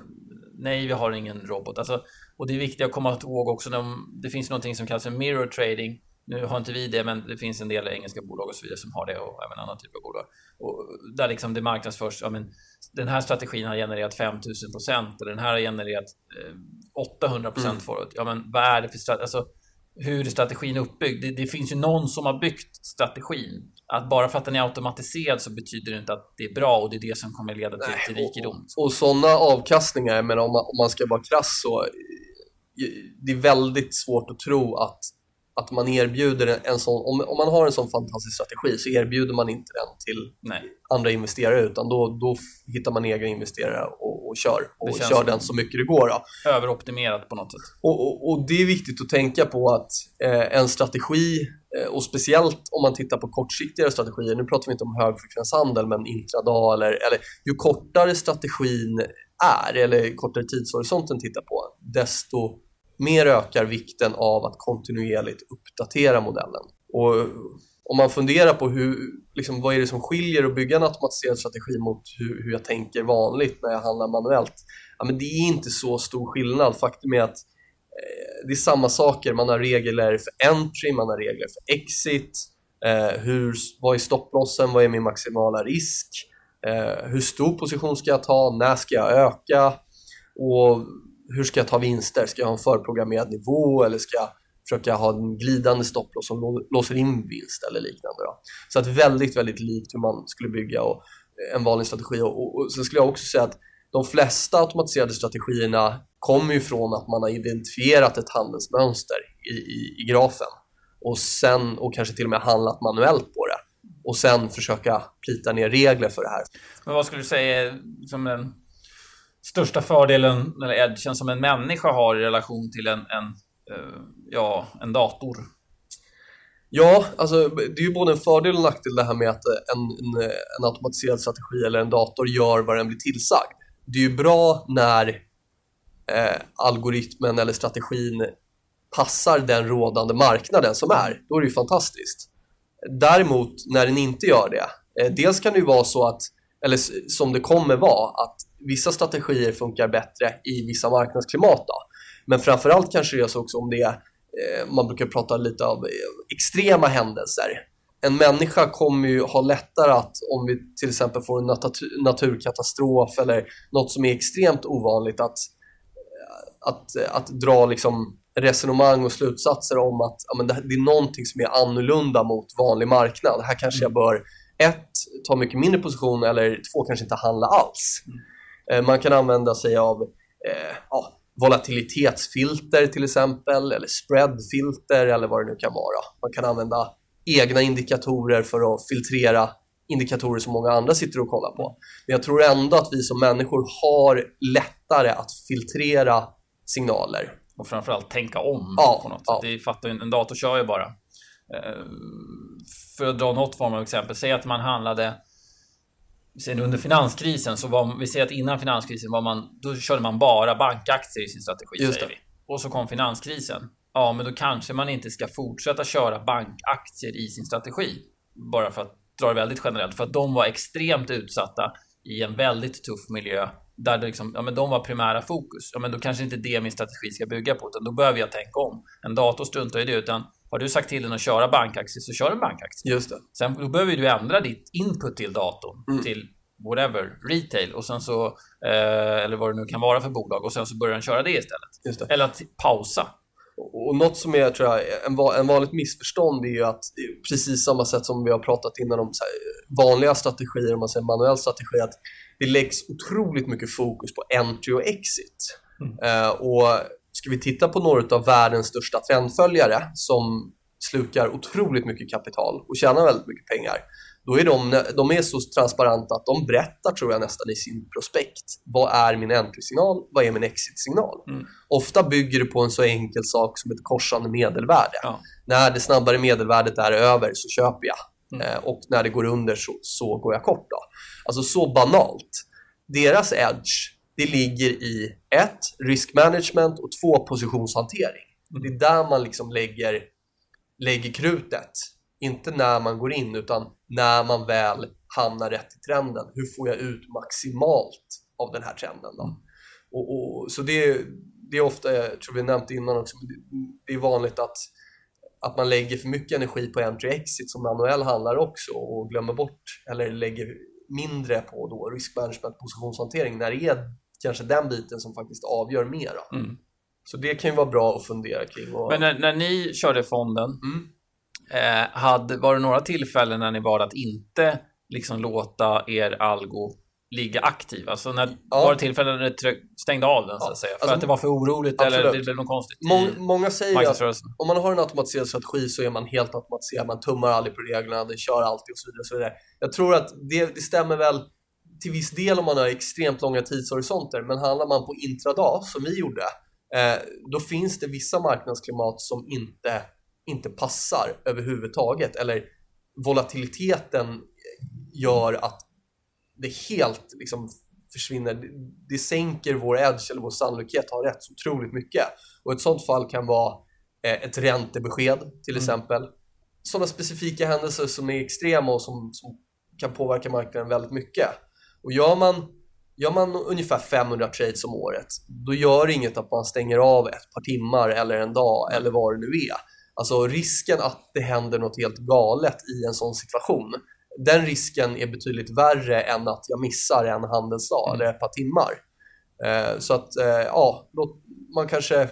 Nej, vi har ingen robot. Alltså, och det är viktigt att komma ihåg också, när det finns någonting som kallas för mirror trading. Nu har inte vi det, men det finns en del engelska bolag och så vidare som har det och även andra typer av bolag. Och där liksom det marknadsförs, ja men den här strategin har genererat 5000 procent och den här har genererat eh, 800 procent Mm. förut. Ja men vad är det för strategi? Alltså, hur är strategin uppbyggd? Det, det finns ju någon som har byggt strategin. Att bara för att den är automatiserad så betyder det inte att det är bra och det är det som kommer leda till, Nej, till rikedom. Och sådana avkastningar, men om man, om man ska vara krass så eh, det är väldigt svårt att tro att, att man erbjuder en, sån, om, om man har en sån fantastisk strategi så erbjuder man inte den till Nej. andra investerare utan då, då hittar man egna investerare och, och kör och kör den så mycket det går. Då. Överoptimerat på något sätt. Och, och, och det är viktigt att tänka på att eh, en strategi, eh, och speciellt om man tittar på kortsiktigare strategier, nu pratar vi inte om högfrekvenshandel, men intradag eller, eller ju kortare strategin är, eller kortare tidshorisonten tittar på, desto mer ökar vikten av att kontinuerligt uppdatera modellen. Och om man funderar på hur, liksom, vad är det som skiljer att bygga en automatiserad strategi mot hur, hur jag tänker vanligt när jag handlar manuellt, ja, men det är inte så stor skillnad. Faktum är att eh, det är samma saker. Man har regler för entry, man har regler för exit. Eh, hur, vad är stopplossen? Vad är min maximala risk? Eh, hur stor position ska jag ta? När ska jag öka? Och hur ska jag ta vinster? Ska jag ha en förprogrammerad nivå eller ska jag försöka ha en glidande stopploss som låser in vinst eller liknande? Då? Så att väldigt, väldigt likt hur man skulle bygga och, eh, en vanlig strategi. Och, och, och sen skulle jag också säga att de flesta automatiserade strategierna kommer ju från att man har identifierat ett handelsmönster i, i, i grafen och sen och kanske till och med handlat manuellt på det och sen försöka plita ner regler för det här. Men vad skulle du säga är den största fördelen eller edgen som en människa har i relation till en, en, eh, ja, en dator? Ja, alltså det är ju både en fördel och en nackdel det här med att eh, en, en, en automatiserad strategi eller en dator gör vad den blir tillsagd. Det är ju bra när eh, algoritmen eller strategin passar den rådande marknaden som är. Då är det ju fantastiskt. Däremot när den inte gör det, eh, dels kan det ju vara så att, eller som det kommer vara, att vissa strategier funkar bättre i vissa marknadsklimat. Då. Men framförallt kanske det är så också om det är, eh, man brukar prata lite av eh, extrema händelser. En människa kommer ju ha lättare att, om vi till exempel får en natu- naturkatastrof eller något som är extremt ovanligt, att, att, att dra liksom resonemang och slutsatser om att ja, men det, det är någonting som är annorlunda mot vanlig marknad. Här kanske jag bör ett, ta mycket mindre position eller två, kanske inte handla alls. Eh, Man kan använda sig av eh, ja, volatilitetsfilter till exempel, eller spreadfilter eller vad det nu kan vara. Man kan använda egna indikatorer för att filtrera indikatorer som många andra sitter och kollar på. Men jag tror ändå att vi som människor har lättare att filtrera signaler. Och framförallt tänka om Ja, på något ja. Det fattar ju, en dator kör ju bara. Eh, för att dra något form av exempel, säg att man handlade Sen under finanskrisen så var vi ser att innan finanskrisen var man då körde man bara bankaktier i sin strategi Just säger det. vi. Och så kom finanskrisen. Ja, men då kanske man inte ska fortsätta köra bankaktier i sin strategi. Bara för att dra det väldigt generellt, för att de var extremt utsatta i en väldigt tuff miljö där det liksom, ja, men de var primära fokus. Ja, men då kanske inte det min strategi ska bygga på, utan då behöver jag tänka om. En dator struntar i det, utan har du sagt till den att köra bankaktier så kör en bankaktie. Just det. Sen då behöver du ändra ditt input till datorn Mm. till whatever, retail och sen så, eh, eller vad det nu kan vara för bolag och sen så börjar den köra det istället. Det. Eller att pausa. Och något som är, tror jag, en, en vanligt missförstånd är ju att precis samma sätt som vi har pratat innan om vanliga strategier, om man säger manuell strategi, att det läggs otroligt mycket fokus på entry och exit. Eh, och ska vi titta på några av världens största trendföljare som slukar otroligt mycket kapital och tjänar väldigt mycket pengar, då är de, de är så transparenta att de berättar tror jag nästan i sin prospekt. Vad är min entry-signal? Vad är min exit-signal? Mm. Ofta bygger det på en så enkel sak som ett korsande medelvärde. Ja. När det snabbare medelvärdet är över så köper jag. Mm. Eh, och när det går under så, så går jag kort. Då. Alltså så banalt. Deras edge, det ligger i ett, risk management och två, positionshantering. Mm. Det är där man liksom lägger, lägger krutet. Inte när man går in, utan när man väl hamnar rätt i trenden. Hur får jag ut maximalt av den här trenden? Då? Mm. Och, och, så det, det är ofta, jag tror vi nämnt innan också, det, är vanligt att, att man lägger för mycket energi på entry exit som manuell handlar också och glömmer bort, eller lägger mindre på då risk management positionshantering när det är kanske den biten som faktiskt avgör mer. Då. Mm. Så det kan ju vara bra att fundera kring. Och, Men när, när ni körde fonden, mm. eh, hade, var det några tillfällen när ni valde att inte liksom låta er algo ligga aktiv? Alltså när, Ja. var det tillfällen när ni stängde av den så Ja. att säga? För Alltså, att det var för oroligt eller absolut. det blev något konstigt Mång, många säger att om man har en automatiserad strategi så är man helt automatiserad, man tummar aldrig på reglerna, den kör alltid och så vidare. Så vidare. Jag tror att det, det stämmer väl till viss del om man har extremt långa tidshorisonter, men handlar man på intradag som vi gjorde, eh, då finns det vissa marknadsklimat som inte, inte passar överhuvudtaget, eller volatiliteten gör att det helt liksom försvinner. Det, sänker vår edge eller vår sannolikhet att ha rätt så otroligt mycket. Och ett sånt fall kan vara eh, ett räntebesked till Mm. exempel. Sådana specifika händelser som är extrema och som, som kan påverka marknaden väldigt mycket. Och gör man, gör man ungefär 500 trades om året, då gör det inget att man stänger av ett par timmar eller en dag eller vad det nu är. Alltså risken att det händer något helt galet i en sån situation, den risken är betydligt värre än att jag missar en handelsdag Mm. eller ett par timmar. Eh, så att, eh, ja, man kanske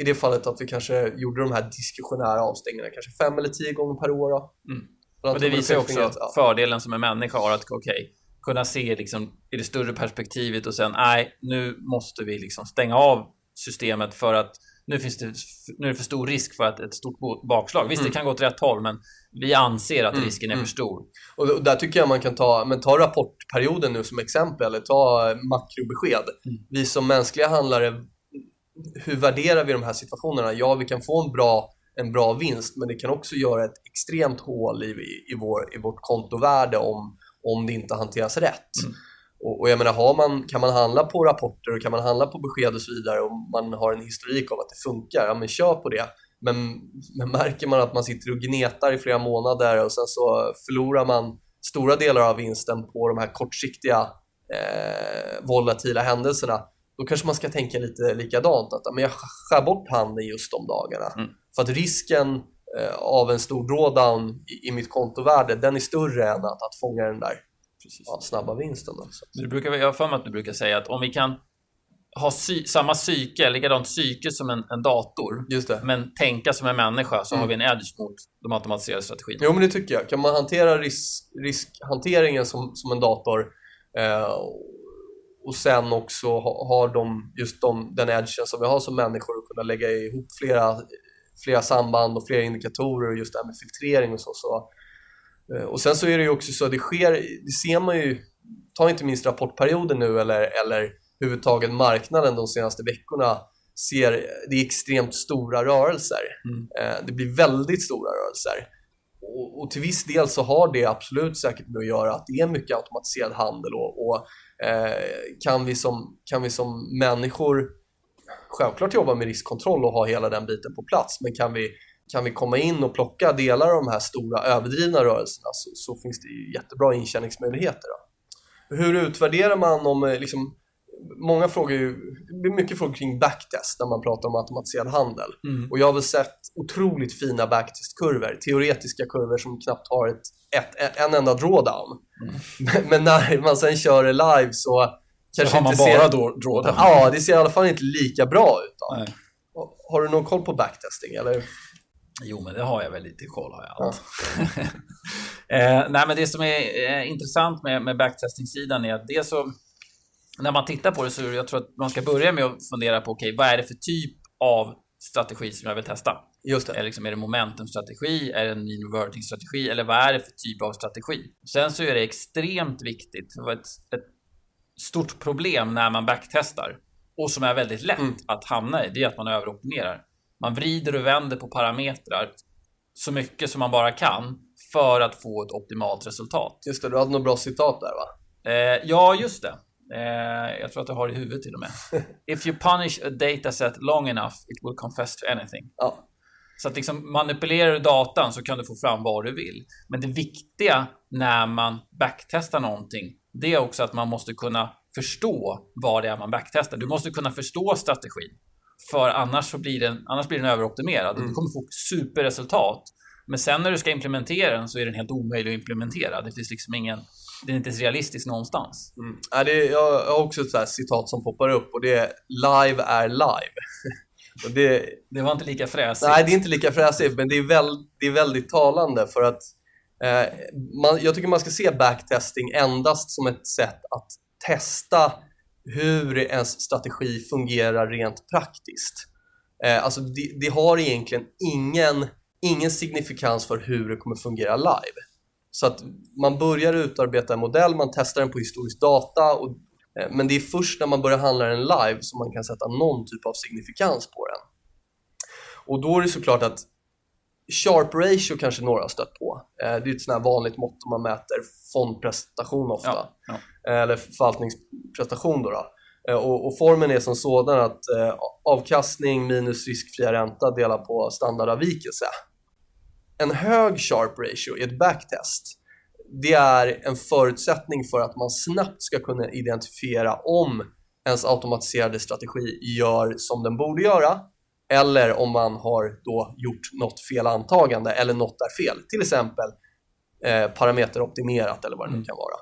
i det fallet att vi kanske gjorde de här diskretionära avstängningarna kanske fem eller tio gånger per år. Mm. Att det de visar också ja. fördelen som en människa har att okej, kunna se liksom i det större perspektivet och sen nej, nu måste vi liksom stänga av systemet för att nu, finns det, nu är det för stor risk för att ett stort bakslag. Visst, Mm. det kan gå åt rätt håll, men vi anser att Mm, risken är mm. för stor. Och och där tycker jag man kan ta, men ta rapportperioden nu som exempel, eller ta eh, makrobesked. Mm. Vi som mänskliga handlare, hur värderar vi de här situationerna? Ja, vi kan få en bra, en bra vinst, men det kan också göra ett extremt hål i, i, vår, i vårt kontovärde om, om det inte hanteras rätt. Mm. Och, och jag menar, har man, kan man handla på rapporter och kan man handla på besked och så vidare och man har en historik av att det funkar, ja men kör på det. Men, men märker man att man sitter och gnetar i flera månader och sen så förlorar man stora delar av vinsten på de här kortsiktiga eh, volatila händelserna, då kanske man ska tänka lite likadant. Att men jag skär bort handen just de dagarna. Mm. För att risken av en stor drawdown i, i mitt kontovärde, den är större än att, att fånga den där ja, snabba vinsten. Då. Så. Du brukar, jag har för mig att du brukar säga att om vi kan ha sy- samma psyke, likadant psyke som en, en dator, men tänka som en människa så Mm. har vi en edge mot de automatiserade strategierna. Jo, men det tycker jag. Kan man hantera risk, riskhanteringen som, som en dator eh, och sen också ha, har de, just de, den edgen som vi har som människor och kunna lägga ihop flera, flera samband och flera indikatorer och just det här med filtrering och så. så eh, och sen så är det ju också så att det sker, det ser man ju, ta inte minst rapportperioden nu eller, eller överhuvudtaget marknaden de senaste veckorna ser, det är extremt stora rörelser. Mm. Eh, det blir väldigt stora rörelser. Och, och till viss del så har det absolut säkert med att göra att det är mycket automatiserad handel och, och eh, kan, vi som, kan vi som människor självklart jobba med riskkontroll och ha hela den biten på plats men kan vi, kan vi komma in och plocka delar av de här stora överdrivna rörelserna så, så finns det ju jättebra intjäningsmöjligheter. Då. Hur utvärderar man om eh, liksom, Många frågor, ju- det blir mycket frågor kring backtest när man pratar om automatiserad handel. Mm. Och jag har väl sett otroligt fina backtestkurvor, teoretiska kurvor som knappt har ett, ett, en enda drawdown. Men, men när man sen kör det live Mm. Så kanske har man inte bara ser... då. Ja, det ser i alla fall inte lika bra ut. Har du någon koll på backtesting eller? Jo, men det har jag väl lite koll har jag allt. eh, nej, men det som är eh, intressant med, med backtesting-sidan är att det så när man tittar på det så jag tror att man ska börja med att fundera på okej, vad är det för typ av strategi som jag vill testa? Just det. Är, liksom, är det momentumstrategi? Är det en mean reverting strategi? Eller vad är det för typ av strategi? Sen så är det extremt viktigt, för ett, ett stort problem när man backtestar och som är väldigt lätt Mm. att hamna i, det är att man överoptimerar. Man vrider och vänder på parametrar så mycket som man bara kan för att få ett optimalt resultat. Just det, du hade något bra citat där va? Eh, ja, just det. Eh, jag tror att jag har det i huvudet till och med. If you punish a dataset long enough, it will confess to anything. Ja. Så att liksom manipulerar du datan så kan du få fram vad du vill. Men det viktiga när man backtestar någonting, det är också att man måste kunna förstå vad det är man backtestar. Du måste kunna förstå strategin. För annars, så blir den, annars blir den överoptimerad. Mm. Du kommer få superresultat. Men sen när du ska implementera den så är den helt omöjlig att implementera. Det finns liksom ingen... Den är inte ens realistisk någonstans. Mm. Ja, det är, jag har också ett citat som poppar upp och det är “Live är live”. och det, Det var inte lika fräsigt. nej, det är inte lika fräsigt, men det är, väl, det är väldigt talande för att Eh, man, jag tycker man ska se backtesting endast som ett sätt att testa hur ens strategi fungerar rent praktiskt. Eh, alltså det, det har egentligen ingen, ingen signifikans för hur det kommer fungera live. Så att man börjar utarbeta en modell, man testar den på historisk data, och, eh, men det är först när man börjar handla den live som man kan sätta någon typ av signifikans på den. Och då är det såklart att Sharp ratio kanske några har stött på. Eh, Det är ett sånt vanligt mått om man mäter fondprestation ofta. Ja, ja. Eh, Eller förvaltningsprestation då. då. Eh, Och, och formen är som sådan att eh, avkastning minus riskfria ränta delat på standardavvikelse. En hög sharp ratio i ett backtest det är en förutsättning för att man snabbt ska kunna identifiera om ens automatiserade strategi gör som den borde göra eller om man har då gjort något fel antagande eller något är fel. Till exempel eh, parameteroptimerat eller vad det nu Mm. kan vara.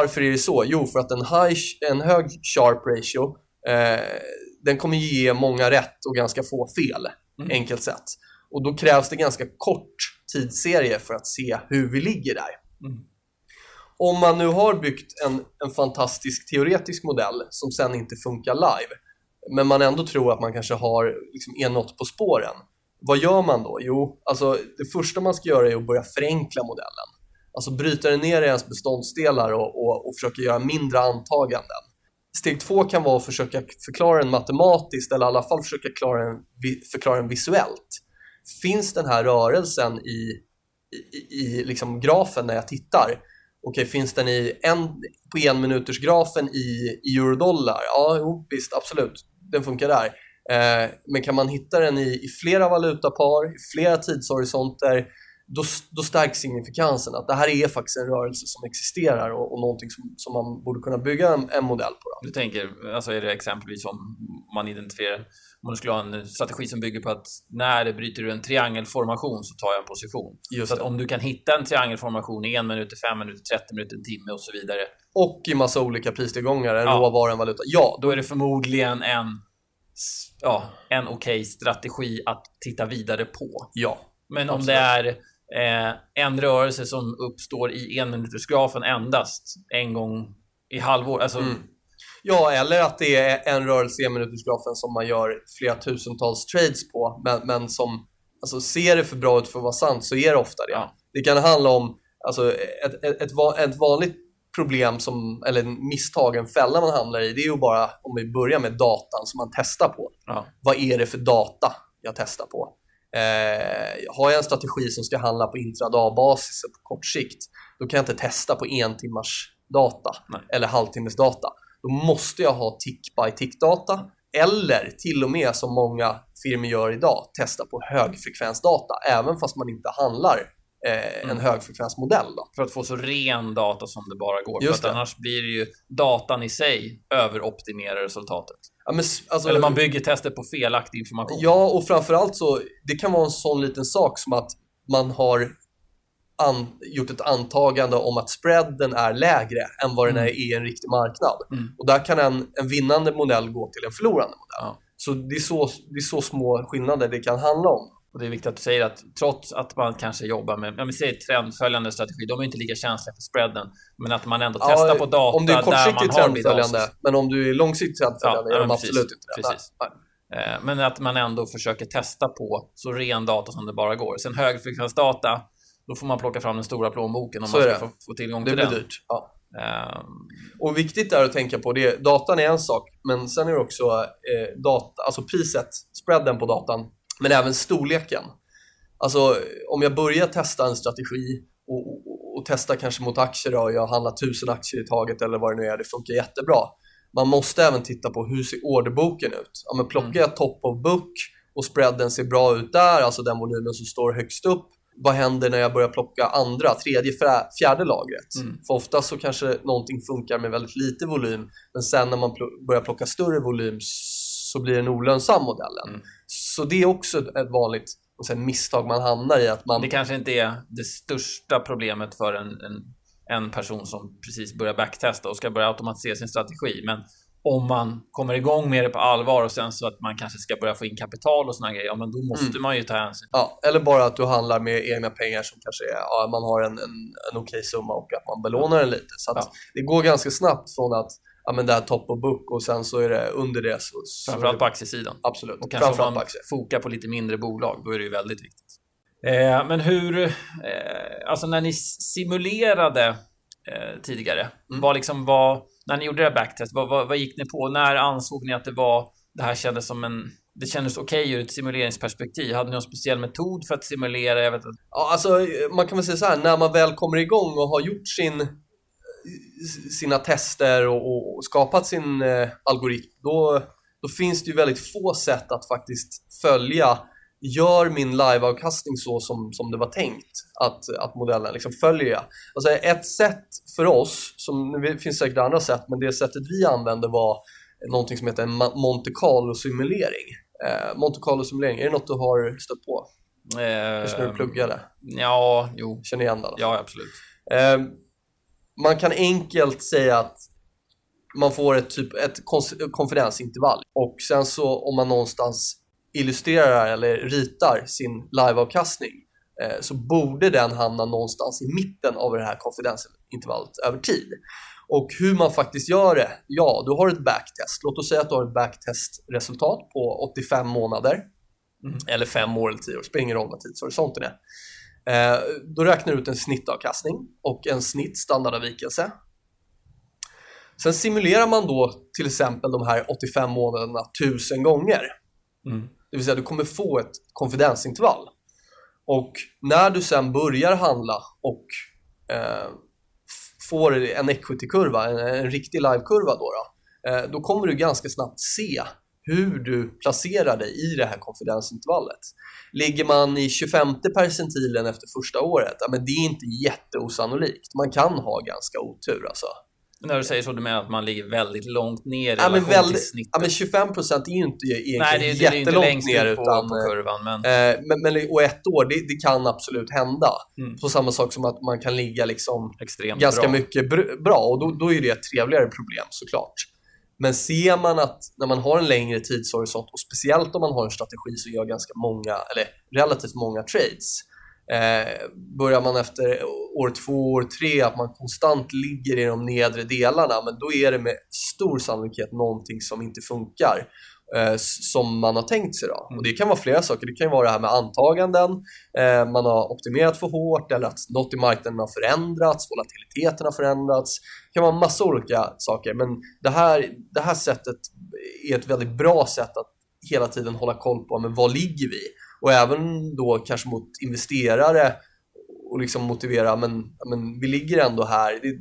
Varför är det så? Jo, för att en, high, en hög sharp ratio eh, den kommer ge många rätt och ganska få fel, Mm. enkelt sett. Och då krävs det ganska kort tidsserie för att se hur vi ligger där. Mm. Om man nu har byggt en, en fantastisk teoretisk modell som sen inte funkar live, men man ändå tror att man kanske har liksom, är något på spåren. Vad gör man då? Jo, alltså det första man ska göra är att börja förenkla modellen. Alltså bryta den ner i ens beståndsdelar och, och, och försöka göra mindre antaganden. Steg två kan vara att försöka förklara den matematiskt eller i alla fall försöka klara den, förklara den visuellt. Finns den här rörelsen i, i, i liksom grafen när jag tittar? Okej, finns den i en, på en minuters grafen i, i eurodollar? Ja, jo, visst, absolut. Den funkar där. Eh, men kan man hitta den i, i flera valutapar, i flera tidshorisonter, då, då stärks signifikansen att det här är faktiskt en rörelse som existerar och, och någonting som, som man borde kunna bygga en, en modell på. Då. Du tänker, alltså är det exempelvis om man identifierar, om du skulle ha en strategi som bygger på att när det bryter ur en triangelformation så tar jag en position. Just så att det. om du kan hitta en triangelformation i en minut, fem minuter, 30 minuter, en timme och så vidare, Och i massa olika pristillgångar, en Ja. råvara, en valuta. Ja, då är det förmodligen en, ja, en okej strategi att titta vidare på. ja. Men om Absolut. det är eh, en rörelse som uppstår i en minutersgrafen endast en gång i halvår, alltså Mm. Ja, eller att det är en rörelse i minutersgrafen som man gör flera tusentals trades på, men, men som alltså, ser det för bra ut för att vara sant så är det ofta det. Ja. Det kan handla om alltså, ett, ett, ett, va- ett vanligt problem, som, eller en misstag, en fälla man hamnar i, det är ju bara om vi börjar med datan som man testar på. ja, Vad är det för data jag testar på? Eh, har jag en strategi som ska handla på intradag-basis på kort sikt, då kan jag inte testa på en timmars data Nej. eller halvtimmes data. Då måste jag ha tick-by-tick-data eller till och med som många firmor gör idag, testa på högfrekvensdata även fast man inte handlar eh, en Mm. högfrekvensmodell. Då. för att få så ren data som det bara går. Just för annars blir det ju datan i sig överoptimerar resultatet. Ja, men, alltså, Eller man bygger testet på felaktig information. Ja, och framförallt så, det kan vara en sån liten sak som att man har an, gjort ett antagande om att spreaden är lägre än vad den Mm. är i en riktig marknad. Mm. Och där kan en, en vinnande modell gå till en förlorande modell. Ja. Så det är så, det är så små skillnader det kan handla om. Och det är viktigt att du säger att trots att man kanske jobbar med, om vi säger trendföljande strategi, de är inte lika känsliga för spreaden, men att man ändå Ja, testar på data om du är där man kortsiktigt har trendföljande, men om du är långsiktigt trendföljande Ja, är de men absolut precis, inte det. precis. Nej. Eh, men att man ändå försöker testa på så ren data som det bara går. Sen högfrekvensdata, då får man plocka fram den stora plånboken om Så man är ska det. få, få tillgång Det till blir den. dyrt. Ja. Eh, Och viktigt där att tänka på, det, datan är en sak, men sen är det också eh, data, alltså priset, spreaden på datan, men även storleken. Alltså om jag börjar testa en strategi och, och, och testa kanske mot aktier då, jag handlar tusen aktier i taget eller vad det nu är, det funkar jättebra. Man måste även titta på hur ser orderboken ut? Ja, men plockar jag top of book och spreaden ser bra ut där, alltså den volymen som står högst upp, vad händer när jag börjar plocka andra, tredje, fjär- fjärde lagret? Mm. För ofta så kanske någonting funkar med väldigt lite volym, men sen när man pl- börjar plocka större volym så blir den olönsam modellen. Mm. Så det är också ett vanligt sen, misstag man hamnar i. att man det kanske inte är det största problemet för en, en, en person som precis börjar backtesta och ska börja automatisera sin strategi. Men om man kommer igång med det på allvar och sen så att man kanske ska börja få in kapital och såna grejer, ja men då måste Mm. man ju ta hänsyn. Ja, eller bara att du handlar med egna pengar som kanske är, ja, man har en, en, en okej summa och att man belånar den lite. Så Ja. det går ganska snabbt från att ja, men det här top of book och sen så är det under det så... så Framförallt är på aktiesidan. Absolut. Och kanske om Framförallt på man fokar på lite mindre bolag, då är det ju väldigt viktigt. Eh, men hur, eh, alltså när ni simulerade eh, tidigare, Mm. vad liksom var, när ni gjorde det här backtest, vad, vad, vad gick ni på? När ansåg ni att det var, det här kändes som en, det kändes okej ur ett simuleringsperspektiv? Hade ni någon speciell metod för att simulera? Jag vet inte. Ja, alltså, man kan väl säga så här, när man väl kommer igång och har gjort sin, sina tester och, och, och skapat sin eh, algoritm, då, då finns det ju väldigt få sätt att faktiskt följa Gör min liveavkastning så som, som det var tänkt att, att modellen liksom följer? Alltså ett sätt för oss, som det finns säkert andra sätt, men det sättet vi använde var någonting som heter en Monte Carlo-simulering. Eh, Monte Carlo-simulering, är det något du har stött på? Kanske när du Eh, pluggade? ja, jo. Känner igen det? alltså. Ja, absolut. Eh, man kan enkelt säga att man får ett, typ, ett konfidensintervall och sen så om man någonstans illustrerar eller ritar sin liveavkastning eh, så borde den hamna någonstans i mitten av det här konfidensintervallet över tid. Och hur man faktiskt gör det? Ja, du har ett backtest. Låt oss säga att du har ett backtestresultat på 85 månader Mm. eller 5 år eller 10 år, spelar ingen roll vad tidshorisonten är. Eh, då räknar du ut en snittavkastning och en snitt standardavvikelse. Sen simulerar man då till exempel de här 85 månaderna 1000 gånger. Mm. Det vill säga du kommer få ett konfidensintervall. Och när du sen börjar handla och eh, får en equity-kurva, en, en riktig live-kurva då, då, eh, då kommer du ganska snabbt se hur du placerar dig i det här konfidensintervallet. Ligger man i 25 percentilen efter första året, ja, men det är inte jätteosannolikt. Man kan ha ganska otur alltså. När du säger så, du menar att man ligger väldigt långt ner i Ja, men, väldigt, till snittet? ja, men 25% är ju inte egentligen Nej, det, är- det är ju inte jättelångt längst ner på, utan på kurvan, men... Eh, men, men, och ett år, det, det kan absolut hända. Mm. På samma sak som att man kan ligga liksom extremt ganska bra. mycket br- bra och då, då är det ett trevligare problem såklart. Men ser man att när man har en längre tidshorisont och speciellt om man har en strategi som gör ganska många, eller relativt många trades, eh, börjar man efter år två, år tre att man konstant ligger i de nedre delarna, men då är det med stor sannolikhet någonting som inte funkar eh, som man har tänkt sig. Då. Och det kan vara flera saker. Det kan vara det här med antaganden, eh, man har optimerat för hårt eller att något i marknaden har förändrats, volatiliteten har förändrats. Det kan vara massa olika saker, men det här, det här sättet är ett väldigt bra sätt att hela tiden hålla koll på men vad ligger vi? Och även då kanske mot investerare och liksom motivera, men, men vi ligger ändå här. Det,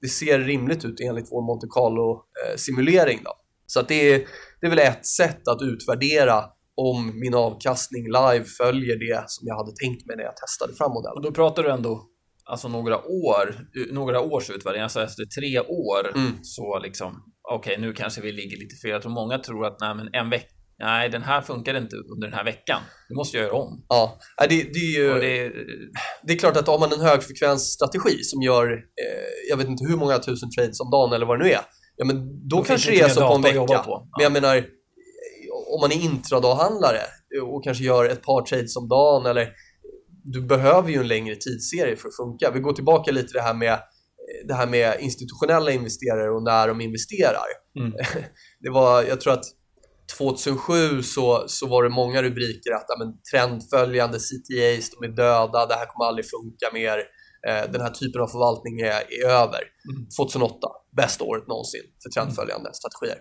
det ser rimligt ut enligt vår Monte Carlo-simulering. Då. Så att det, är, det är väl ett sätt att utvärdera om min avkastning live följer det som jag hade tänkt mig när jag testade fram Och modellen. då pratar du ändå alltså några år, några års utvärdering, alltså efter tre år Mm. så liksom, okej nu kanske vi ligger lite fel. Jag tror många tror att nej men en vecka, nej den här funkar inte under den här veckan. Nu måste jag göra om. Ja, det, det är ju... Det, det är klart att har man en högfrekvensstrategi som gör, eh, jag vet inte hur många tusen trades om dagen eller vad det nu är, ja men då, Då kanske det är så på en vecka. på. Ja. Men jag menar, om man är intradaghandlare och kanske gör ett par trades om dagen eller du behöver ju en längre tidsserie för att funka. Vi går tillbaka lite till det här med det här med institutionella investerare och när de investerar. Mm. Det var, jag tror att 2007 så, så var det många rubriker att ja, men, trendföljande CTAs, de är döda, det här kommer aldrig funka mer. Eh, den här typen av förvaltning är, är över. Mm. 2008, bästa året någonsin för trendföljande strategier.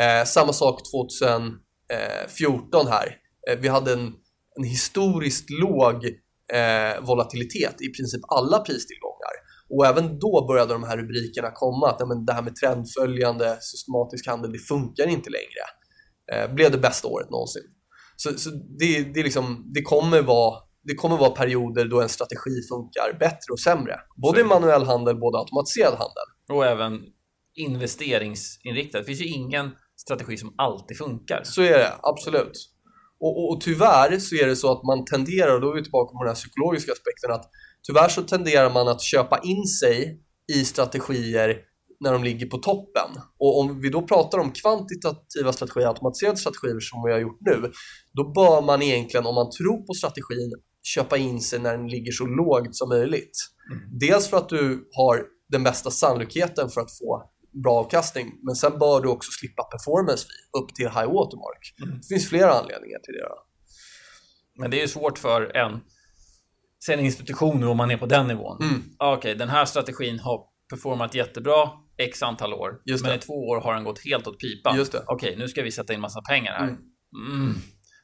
Eh, samma sak 2014 här. Eh, vi hade en, en historiskt låg eh, volatilitet i princip alla pristillgångar. Och även då började de här rubrikerna komma att men, det här med trendföljande systematisk handel, det funkar inte längre. Eh, blev det bästa året någonsin. Så, så det, det, liksom, det, kommer vara, det kommer vara perioder då en strategi funkar bättre och sämre. Både i manuell handel, både automatiserad handel. Och även investeringsinriktad. Det finns ju ingen strategi som alltid funkar. Så är det, absolut. Och, och, och, tyvärr så är det så att man tenderar, och då är vi tillbaka på den här psykologiska aspekten, att tyvärr så tenderar man att köpa in sig i strategier när de ligger på toppen. Och om vi då pratar om kvantitativa strategier, automatiserade strategier som vi har gjort nu, då bör man egentligen, om man tror på strategin, köpa in sig när den ligger så lågt som möjligt. Mm. Dels för att du har den bästa sannolikheten för att få bra avkastning, men sen bör du också slippa performance upp till high watermark. Mm. Det finns flera anledningar till det. Men det är ju svårt för en, sen institutioner om man är på den nivån. Mm. Okej, okay, den här strategin har performat jättebra x antal år, men i två år har den gått helt åt pipan. Okej, okay, nu ska vi sätta in massa pengar här. Mm. Mm.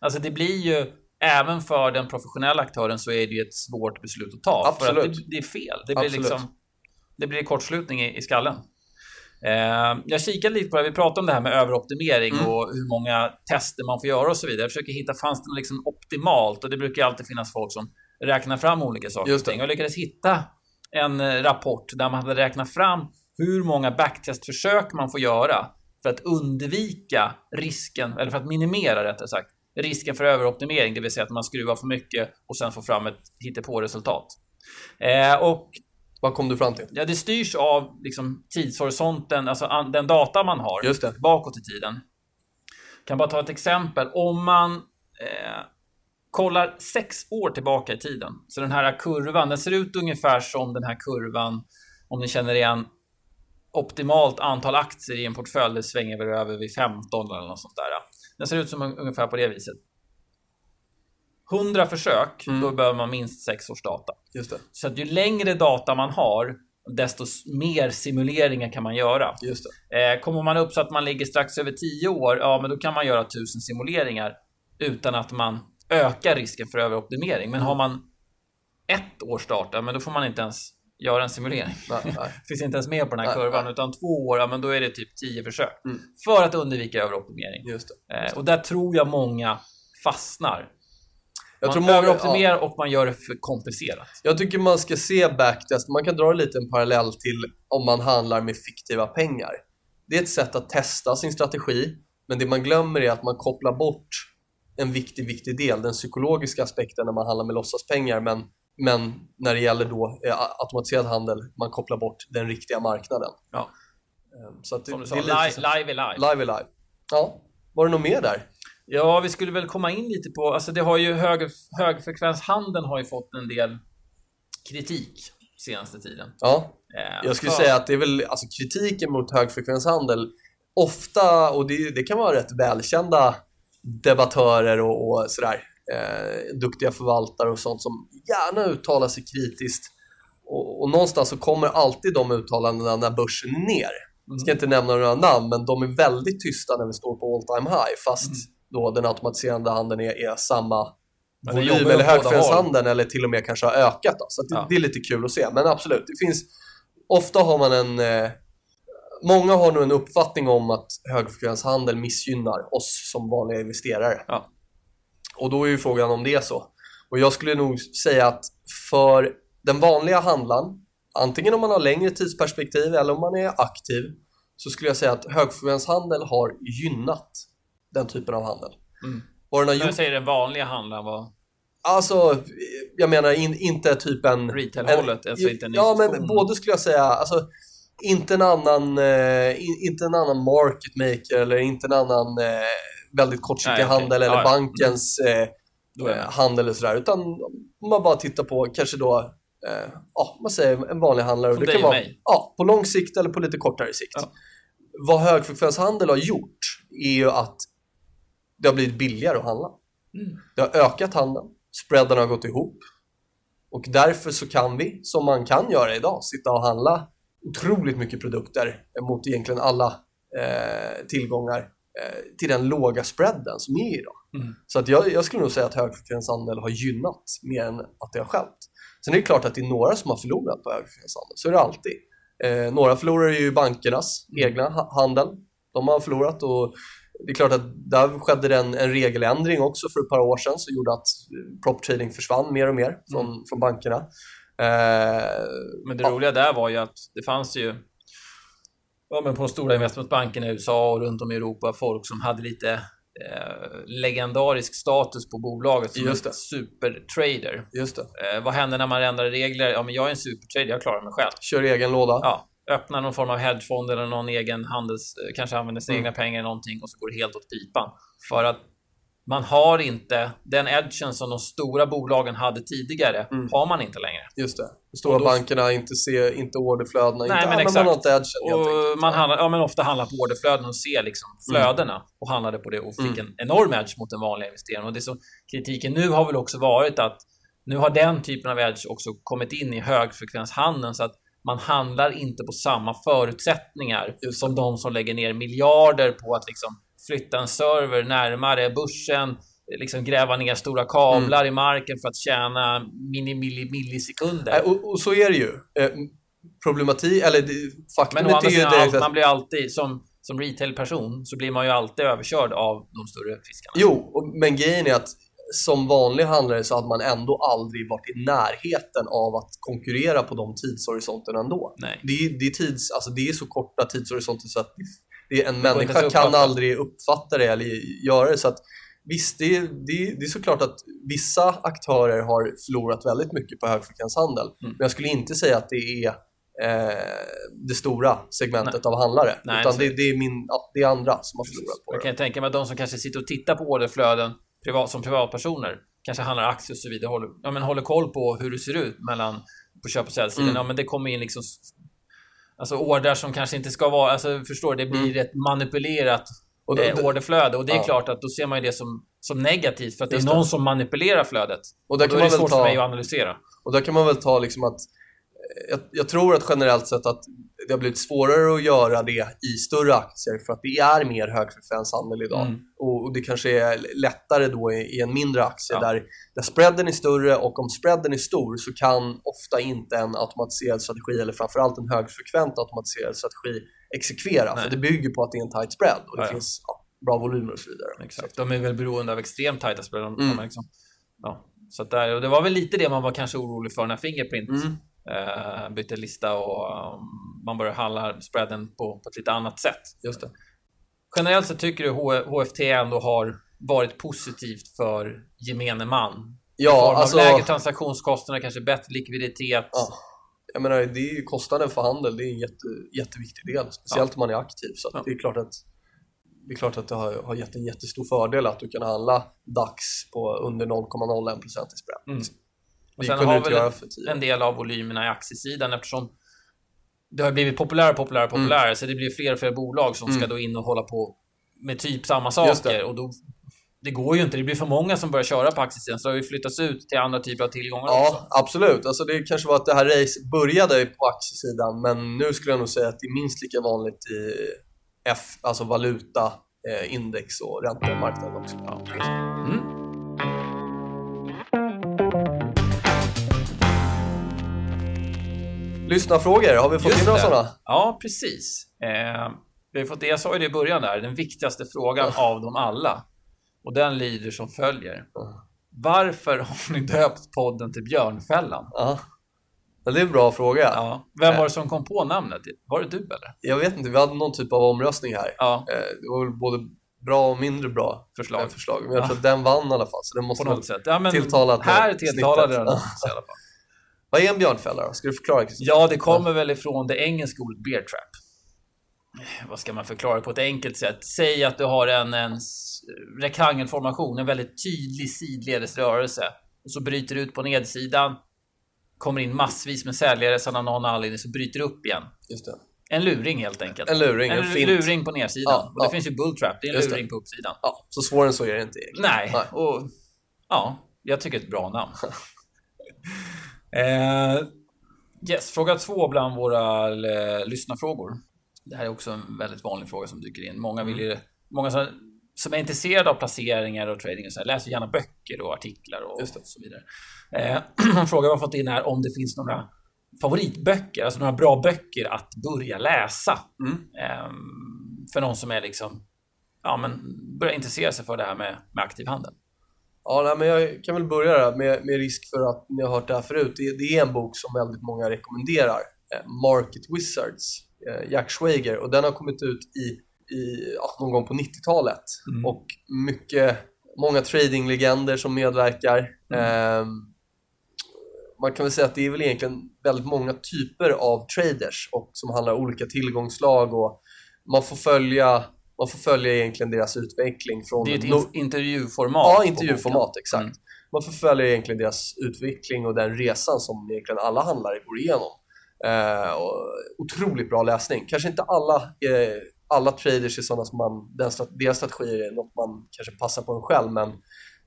Alltså det blir ju, även för den professionella aktören så är det ju ett svårt beslut att ta. Absolut. För att det, det är fel. Det blir Absolut. liksom, det blir kortslutning i, i skallen. Eh, jag kikade lite på det, vi pratade om det här med överoptimering mm. och hur många tester man får göra och så vidare. Jag försöker hitta, fanns det liksom optimalt? Och det brukar alltid finnas folk som räknar fram olika saker och ting. Jag lyckades hitta en eh, rapport där man hade räknat fram hur många backtestförsök man får göra för att undvika risken, eller för att minimera rättare sagt, risken för överoptimering, det vill säga att man skruvar för mycket och sen får fram ett hittepå-resultat. Eh, och vad kom du fram till? Ja, det styrs av liksom, tidshorisonten, alltså den data man har Just det. bakåt i tiden. Jag kan bara ta ett exempel. Om man eh, kollar sex år tillbaka i tiden, så den här kurvan, den ser ut ungefär som den här kurvan, om ni känner igen optimalt antal aktier i en portfölj, det svänger väl över vid 15 eller något sånt där. Den ser ut som ungefär på det viset. 100 försök, mm. då behöver man minst 6 års data. Just det. Så att ju längre data man har, desto mer simuleringar kan man göra. Just det. Eh, kommer man upp så att man ligger strax över 10 år, ja men då kan man göra 1000 simuleringar utan att man ökar risken för överoptimering. Men har man ett års data, men då får man inte ens göra en simulering. Nej. Finns inte ens med på den här kurvan, utan två år, ja, men då är det typ 10 försök. Mm. För att undvika överoptimering. Just det, just det. Eh, och där tror jag många fastnar. Jag man tror många, överoptimerar ja. och man gör det för komplicerat. Jag tycker man ska se backtest. Man kan dra en liten parallell till om man handlar med fiktiva pengar. Det är ett sätt att testa sin strategi, men det man glömmer är att man kopplar bort en viktig, viktig del, den psykologiska aspekten när man handlar med låtsaspengar, men, men när det gäller då eh, automatiserad handel, man kopplar bort den riktiga marknaden. Ja. Ehm, så att det, Som du sa, live, live är live. Live är live. Ja. Var det något mer där? Ja, vi skulle väl komma in lite på, alltså det har ju hög, högfrekvenshandeln har ju fått en del kritik senaste tiden. Ja, eh, jag skulle säga att det är väl, alltså kritiken mot högfrekvenshandel ofta, och det, det kan vara rätt välkända debattörer och, och sådär, eh, duktiga förvaltare och sånt som gärna uttalar sig kritiskt. Och, och någonstans så kommer alltid de uttalandena när börsen är ner. Jag ska mm. inte nämna några namn, men de är väldigt tysta när vi står på all time high, fast mm då den automatiserande handeln är, är samma volym eller högfrekvenshandeln eller till och med kanske har ökat. Då. Så det, ja. det, är lite kul att se. Men absolut, det finns ofta har man en eh, Många har nog en uppfattning om att högfrekvenshandel missgynnar oss som vanliga investerare. Ja. Och då är ju frågan om det är så. Och jag skulle nog säga att för den vanliga handlaren, antingen om man har längre tidsperspektiv eller om man är aktiv, så skulle jag säga att högfrekvenshandel har gynnat den typen av handel. Mm. Vad den gjort... säger den vanliga handeln var? Alltså, jag menar in, inte typ en... Retail-hållet, alltså inte en Ja, men både skulle jag säga, alltså inte en annan, eh, inte en annan market maker eller inte en annan eh, väldigt kortsiktig handel okay. eller ja, bankens eh, handel eller sådär, utan man bara tittar på kanske då eh, ja, man säger en vanlig handlare. Som det kan vara mig. ja, på lång sikt eller på lite kortare sikt. Ja. Vad högfrekvenshandel har gjort är ju att det har blivit billigare att handla. Mm. Det har ökat handeln, spreaden har gått ihop och därför så kan vi, som man kan göra idag, sitta och handla otroligt mycket produkter mot egentligen alla eh, tillgångar eh, till den låga spreaden som är idag. Mm. Så att jag, jag skulle nog säga att högfrekvenshandel har gynnat mer än att det har stjälpt. Sen är det klart att det är några som har förlorat på högfrekvenshandel, så är det alltid. Eh, några förlorar ju bankernas Mm. egna ha- handel. De har förlorat och det är klart att där skedde det en, en regeländring också för ett par år sedan som gjorde att eh, prop trading försvann mer och mer från, Mm. från bankerna. Eh, Men det ja, roliga där var ju att det fanns ju ja, men på de stora investmentbankerna i USA och runt om i Europa folk som hade lite eh, legendarisk status på bolaget som Just det. supertrader. Just det. Eh, vad händer när man ändrar regler? Ja, men jag är en supertrader, jag klarar mig själv. Kör egen låda. Ja, öppnar någon form av hedgefond eller någon egen handels... eh, Kanske använder sina Mm. egna pengar i någonting och så går det helt åt pipan. För att man har inte den edgen som de stora bolagen hade tidigare, Mm. har man inte längre. Just det. De stora då- bankerna inte ser inte orderflödena, Nej, inte, men exakt. man inte edgen. Och man handlar, ja, men ofta handlar på orderflöden och ser liksom flödena och handlade på det och fick Mm. en enorm edge mot den vanliga investeraren. Och det som kritiken nu har väl också varit att nu har den typen av edge också kommit in i högfrekvenshandeln så att man handlar inte på samma förutsättningar som de som lägger ner miljarder på att liksom flytta en server närmare börsen, liksom gräva ner stora kablar i marken för att tjäna mini, milli, millisekunder. Nej, och, och så är det ju. Eh, problematik, eller det, Men faktumet å andra sidan, direkt man blir alltid, som, som retailperson, så blir man ju alltid överkörd av de större fiskarna. Jo, men grejen är att som vanlig handlare så hade man ändå aldrig varit i närheten av att konkurrera på de tidshorisonterna ändå. Nej. Det är, det är, tids, alltså det är så korta tidshorisonter så att det, en människa kan aldrig uppfatta det eller göra det. Så att, visst, det är, det, det är såklart att vissa aktörer har förlorat väldigt mycket på högfrekvenshandel. Mm. Men jag skulle inte säga att det är eh, det stora segmentet av handlare. Nej, utan det, det, är min, ja, det är andra som har förlorat på Jag det. kan tänka mig att de som kanske sitter och tittar på orderflöden privat, som privatpersoner, kanske handlar aktier och så vidare, håller, ja, men håller koll på hur det ser ut mellan på köp och säljsidan. Mm. Ja, men det kommer in liksom Alltså ordrar som kanske inte ska vara, alltså förstår det blir ett manipulerat Mm. Och då- eh, orderflöde och det är Ja. klart att då ser man ju det som, som negativt för att det är Just det. någon som manipulerar flödet. Och där Och då kan är det väl svårt för ta... mig att analysera. Och där kan man väl ta liksom att jag, jag tror att generellt sett att det har blivit svårare att göra det i större aktier för att det är mer högfrekvenshandel idag. Mm. Och, och det kanske är lättare då i, i en mindre aktie Ja. där, där spreaden är större och om spreaden är stor så kan ofta inte en automatiserad strategi eller framförallt en högfrekvent automatiserad strategi exekvera. Nej. För det bygger på att det är en tight spread och det Ja, ja. finns bra volymer och så vidare. Exakt. De är väl beroende av extremt tajta spel. De, Mm. liksom, ja. Så där, och det var väl lite det man var kanske orolig för när Fingerprint Mm. eh, bytte lista och um, man började handla spreaden på, på ett lite annat sätt. Just det. Generellt så tycker du HFT ändå har varit positivt för gemene man? Ja, alltså... lägre transaktionskostnader, kanske bättre likviditet. Ja. Jag menar, det är ju kostnaden för handel, det är en jätte, jätteviktig del, speciellt om man är aktiv. Så Ja. det är klart att det är klart att det har, har gett en jättestor fördel att du kan handla DAX på under 0,01% i spread. Mm. Liksom. Och sen har väl tio en del av volymerna i aktiesidan eftersom det har blivit populärare och populärare och populärare så det blir fler och fler bolag som ska Mm. då in och hålla på med typ samma saker och då det går ju inte, det blir för många som börjar köra på aktiesidan så det har ju flyttats ut till andra typer av tillgångar också. Ja, absolut. Alltså det kanske var att det här racet började på aktiesidan, men nu skulle jag nog säga att det är minst lika vanligt i F, alltså valuta, eh, index och räntemarknaden också. Ja. Mm. Lyssnarfrågor, har vi fått Just in några det. sådana? Ja, precis. Eh, vi har fått det, jag sa ju det i början där, den viktigaste frågan av dem alla. Och den lyder som följer. Varför har ni döpt podden till Björnfällan? Ja. Ja, Det är en bra fråga. Ja. Vem var det som kom på namnet? Var det du eller? Jag vet inte, vi hade någon typ av omröstning här. Ja, Eh, Det var väl både bra och mindre bra förslag. eh, förslag. Men jag tror att den vann i alla fall, så den måste På något sätt. Ja, men tilltalat här tilltalade den oss i alla fall. Vad är en björnfälla då? Ska du förklara Christian? Ja, det kommer väl ifrån det engelska ordet bear trap. Vad ska man förklara på ett enkelt sätt? Säg att du har en, en rektangelformation, en väldigt tydlig sidledes rörelse. Och så bryter du ut på nedsidan. Kommer in massvis med säljare, sen av någon anledning så bryter du upp igen. Just det. En luring helt enkelt. En luring, en, En fint. luring på nedsidan. Ja, och det ja. finns ju bulltrap, det är en Just det. luring på uppsidan. Ja, så svårare än så är det inte egentligen. Nej, Nej. och ja, jag tycker ett bra namn. eh, yes, fråga två bland våra eh, lyssnarfrågor. Det här är också en väldigt vanlig fråga som dyker in. Många vill ju, många som, som är intresserade av placeringar och trading och så här, läser gärna böcker och artiklar och, det. så vidare. Eh, en fråga vi har fått in är om det finns några favoritböcker, alltså några bra böcker att börja läsa. Mm. Eh, för någon som är liksom, ja men börjar intressera sig för det här med, med aktiv handel. Ja, nej, men jag kan väl börja med, med risk för att ni har hört det här förut. Det, det är en bok som väldigt många rekommenderar. Eh, Market Wizards, eh, Jack Schwager. Och den har kommit ut i, i ja, någon gång på 90-talet. Mm. Och mycket, många tradinglegender som medverkar. Mm. Eh, man kan väl säga att det är väl egentligen väldigt många typer av traders och som handlar om olika tillgångslag och man får följa man får följa egentligen deras utveckling från Det är ett in- intervjuformat. Ja, intervjuformat, exakt. Mm. Man förföljer egentligen deras utveckling och den resan som egentligen alla handlare går igenom. Eh, och otroligt bra läsning. Kanske inte alla, eh, alla traders är sådana som man, den, deras strategier är något man kanske passar på en själv, men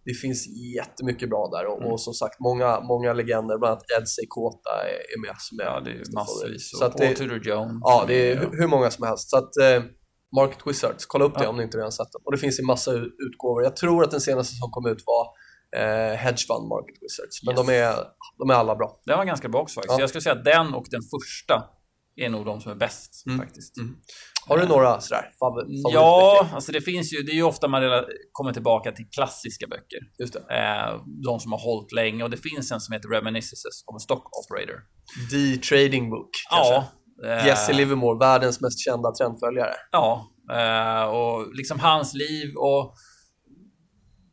det finns jättemycket bra där och, Mm. och som sagt många, många legender, bland annat Ed Seikota är, är med. Som är Ja, det är massvis. Så att Paul det, Tudor Jones. ja, det är hu- hur många som helst. Så att, eh, Market Wizards, kolla upp det Ja. om ni inte redan sett den. Och det finns i massa utgåvor. Jag tror att den senaste som kom ut var eh, Hedge Fund Market Wizards. Men Yes. de, är, de är alla bra. Den var ganska bra också faktiskt. Ja. Jag skulle säga att den och den första är nog de som är bäst Mm. faktiskt. Mm. Har du några sådär? Ja, alltså det finns ju, det är ju ofta man kommer tillbaka till klassiska böcker. Just. Eh, de som har hållit länge och det finns en som heter Reminiscences of a Stock Operator. The Trading Book kanske? Ja. Eh, Jesse Livermore, världens mest kända trendföljare. Ja, eh, och liksom hans liv och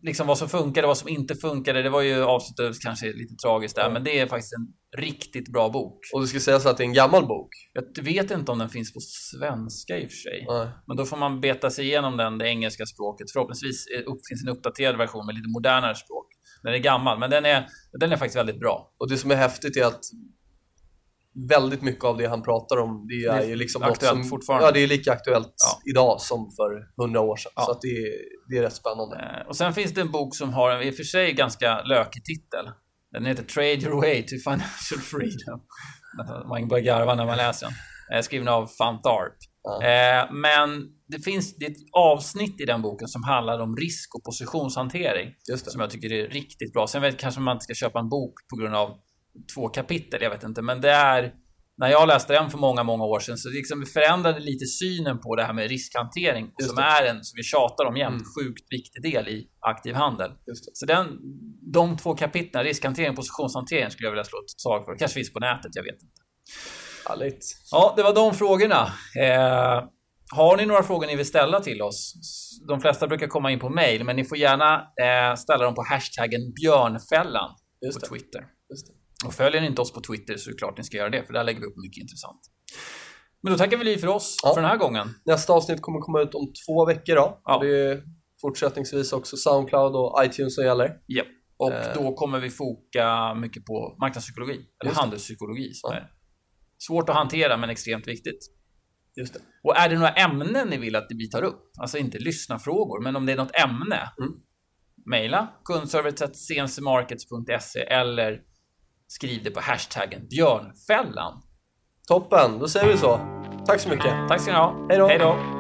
liksom vad som funkade och vad som inte funkade. Det var ju avslutades kanske lite tragiskt där, Ja. men det är faktiskt en riktigt bra bok. Och du ska säga så att det är en gammal bok? Jag vet inte om den finns på svenska i och för sig. Nej. Men då får man beta sig igenom den, det engelska språket. Förhoppningsvis upp, finns en uppdaterad version med lite modernare språk. Den är gammal, men den är, den är faktiskt väldigt bra. Och det som är häftigt är att väldigt mycket av det han pratar om det är Det är liksom aktuellt som, fortfarande. Ja, det är lika aktuellt Ja. idag som för hundra år sedan. Ja. Så det, är, det är rätt spännande. Eh, Och sen finns det en bok som har en i och för sig ganska lökig titel. Den heter Trade Your Way to Financial Freedom. Man börjar garva när man läser den. Eh, Skriven av Fantarp. Ja. Eh, Men det finns det ett avsnitt i den boken som handlar om risk och positionshantering. Som jag tycker är riktigt bra. Sen vet kanske man inte ska köpa en bok på grund av två kapitel, jag vet inte. Men det är, när jag läste den för många, många år sedan så liksom förändrade lite synen på det här med riskhantering. Som är en, som vi tjatar om jämt, Mm. sjukt viktig del i aktiv handel. Så den, de två kapitlen, riskhantering och positionshantering, skulle jag vilja slå ett slag för. Kanske finns på nätet, jag vet inte. Härligt. Ja, det var de frågorna. Eh, har ni några frågor ni vill ställa till oss? De flesta brukar komma in på mail, men ni får gärna eh, ställa dem på hashtaggen björnfällan på. Twitter. Och följer ni inte oss på Twitter så är det klart ni ska göra det, för där lägger vi upp mycket intressant. Men då tackar vi för oss Ja. för den här gången. Nästa avsnitt kommer komma ut om två veckor då. Ja. Det är fortsättningsvis också Soundcloud och iTunes som gäller. Japp. Och Eh. då kommer vi foka mycket på marknadspsykologi, eller handelspsykologi, som Ja. är svårt att hantera men extremt viktigt. Just det. Och är det några ämnen ni vill att vi tar upp, alltså inte lyssna frågor, men om det är något ämne, Mm. mejla kundservice.cncmarkets.se eller skriv det på hashtaggen björnfällan. Toppen, då säger vi så. Tack så mycket. Tack ska ni ha. Hej då.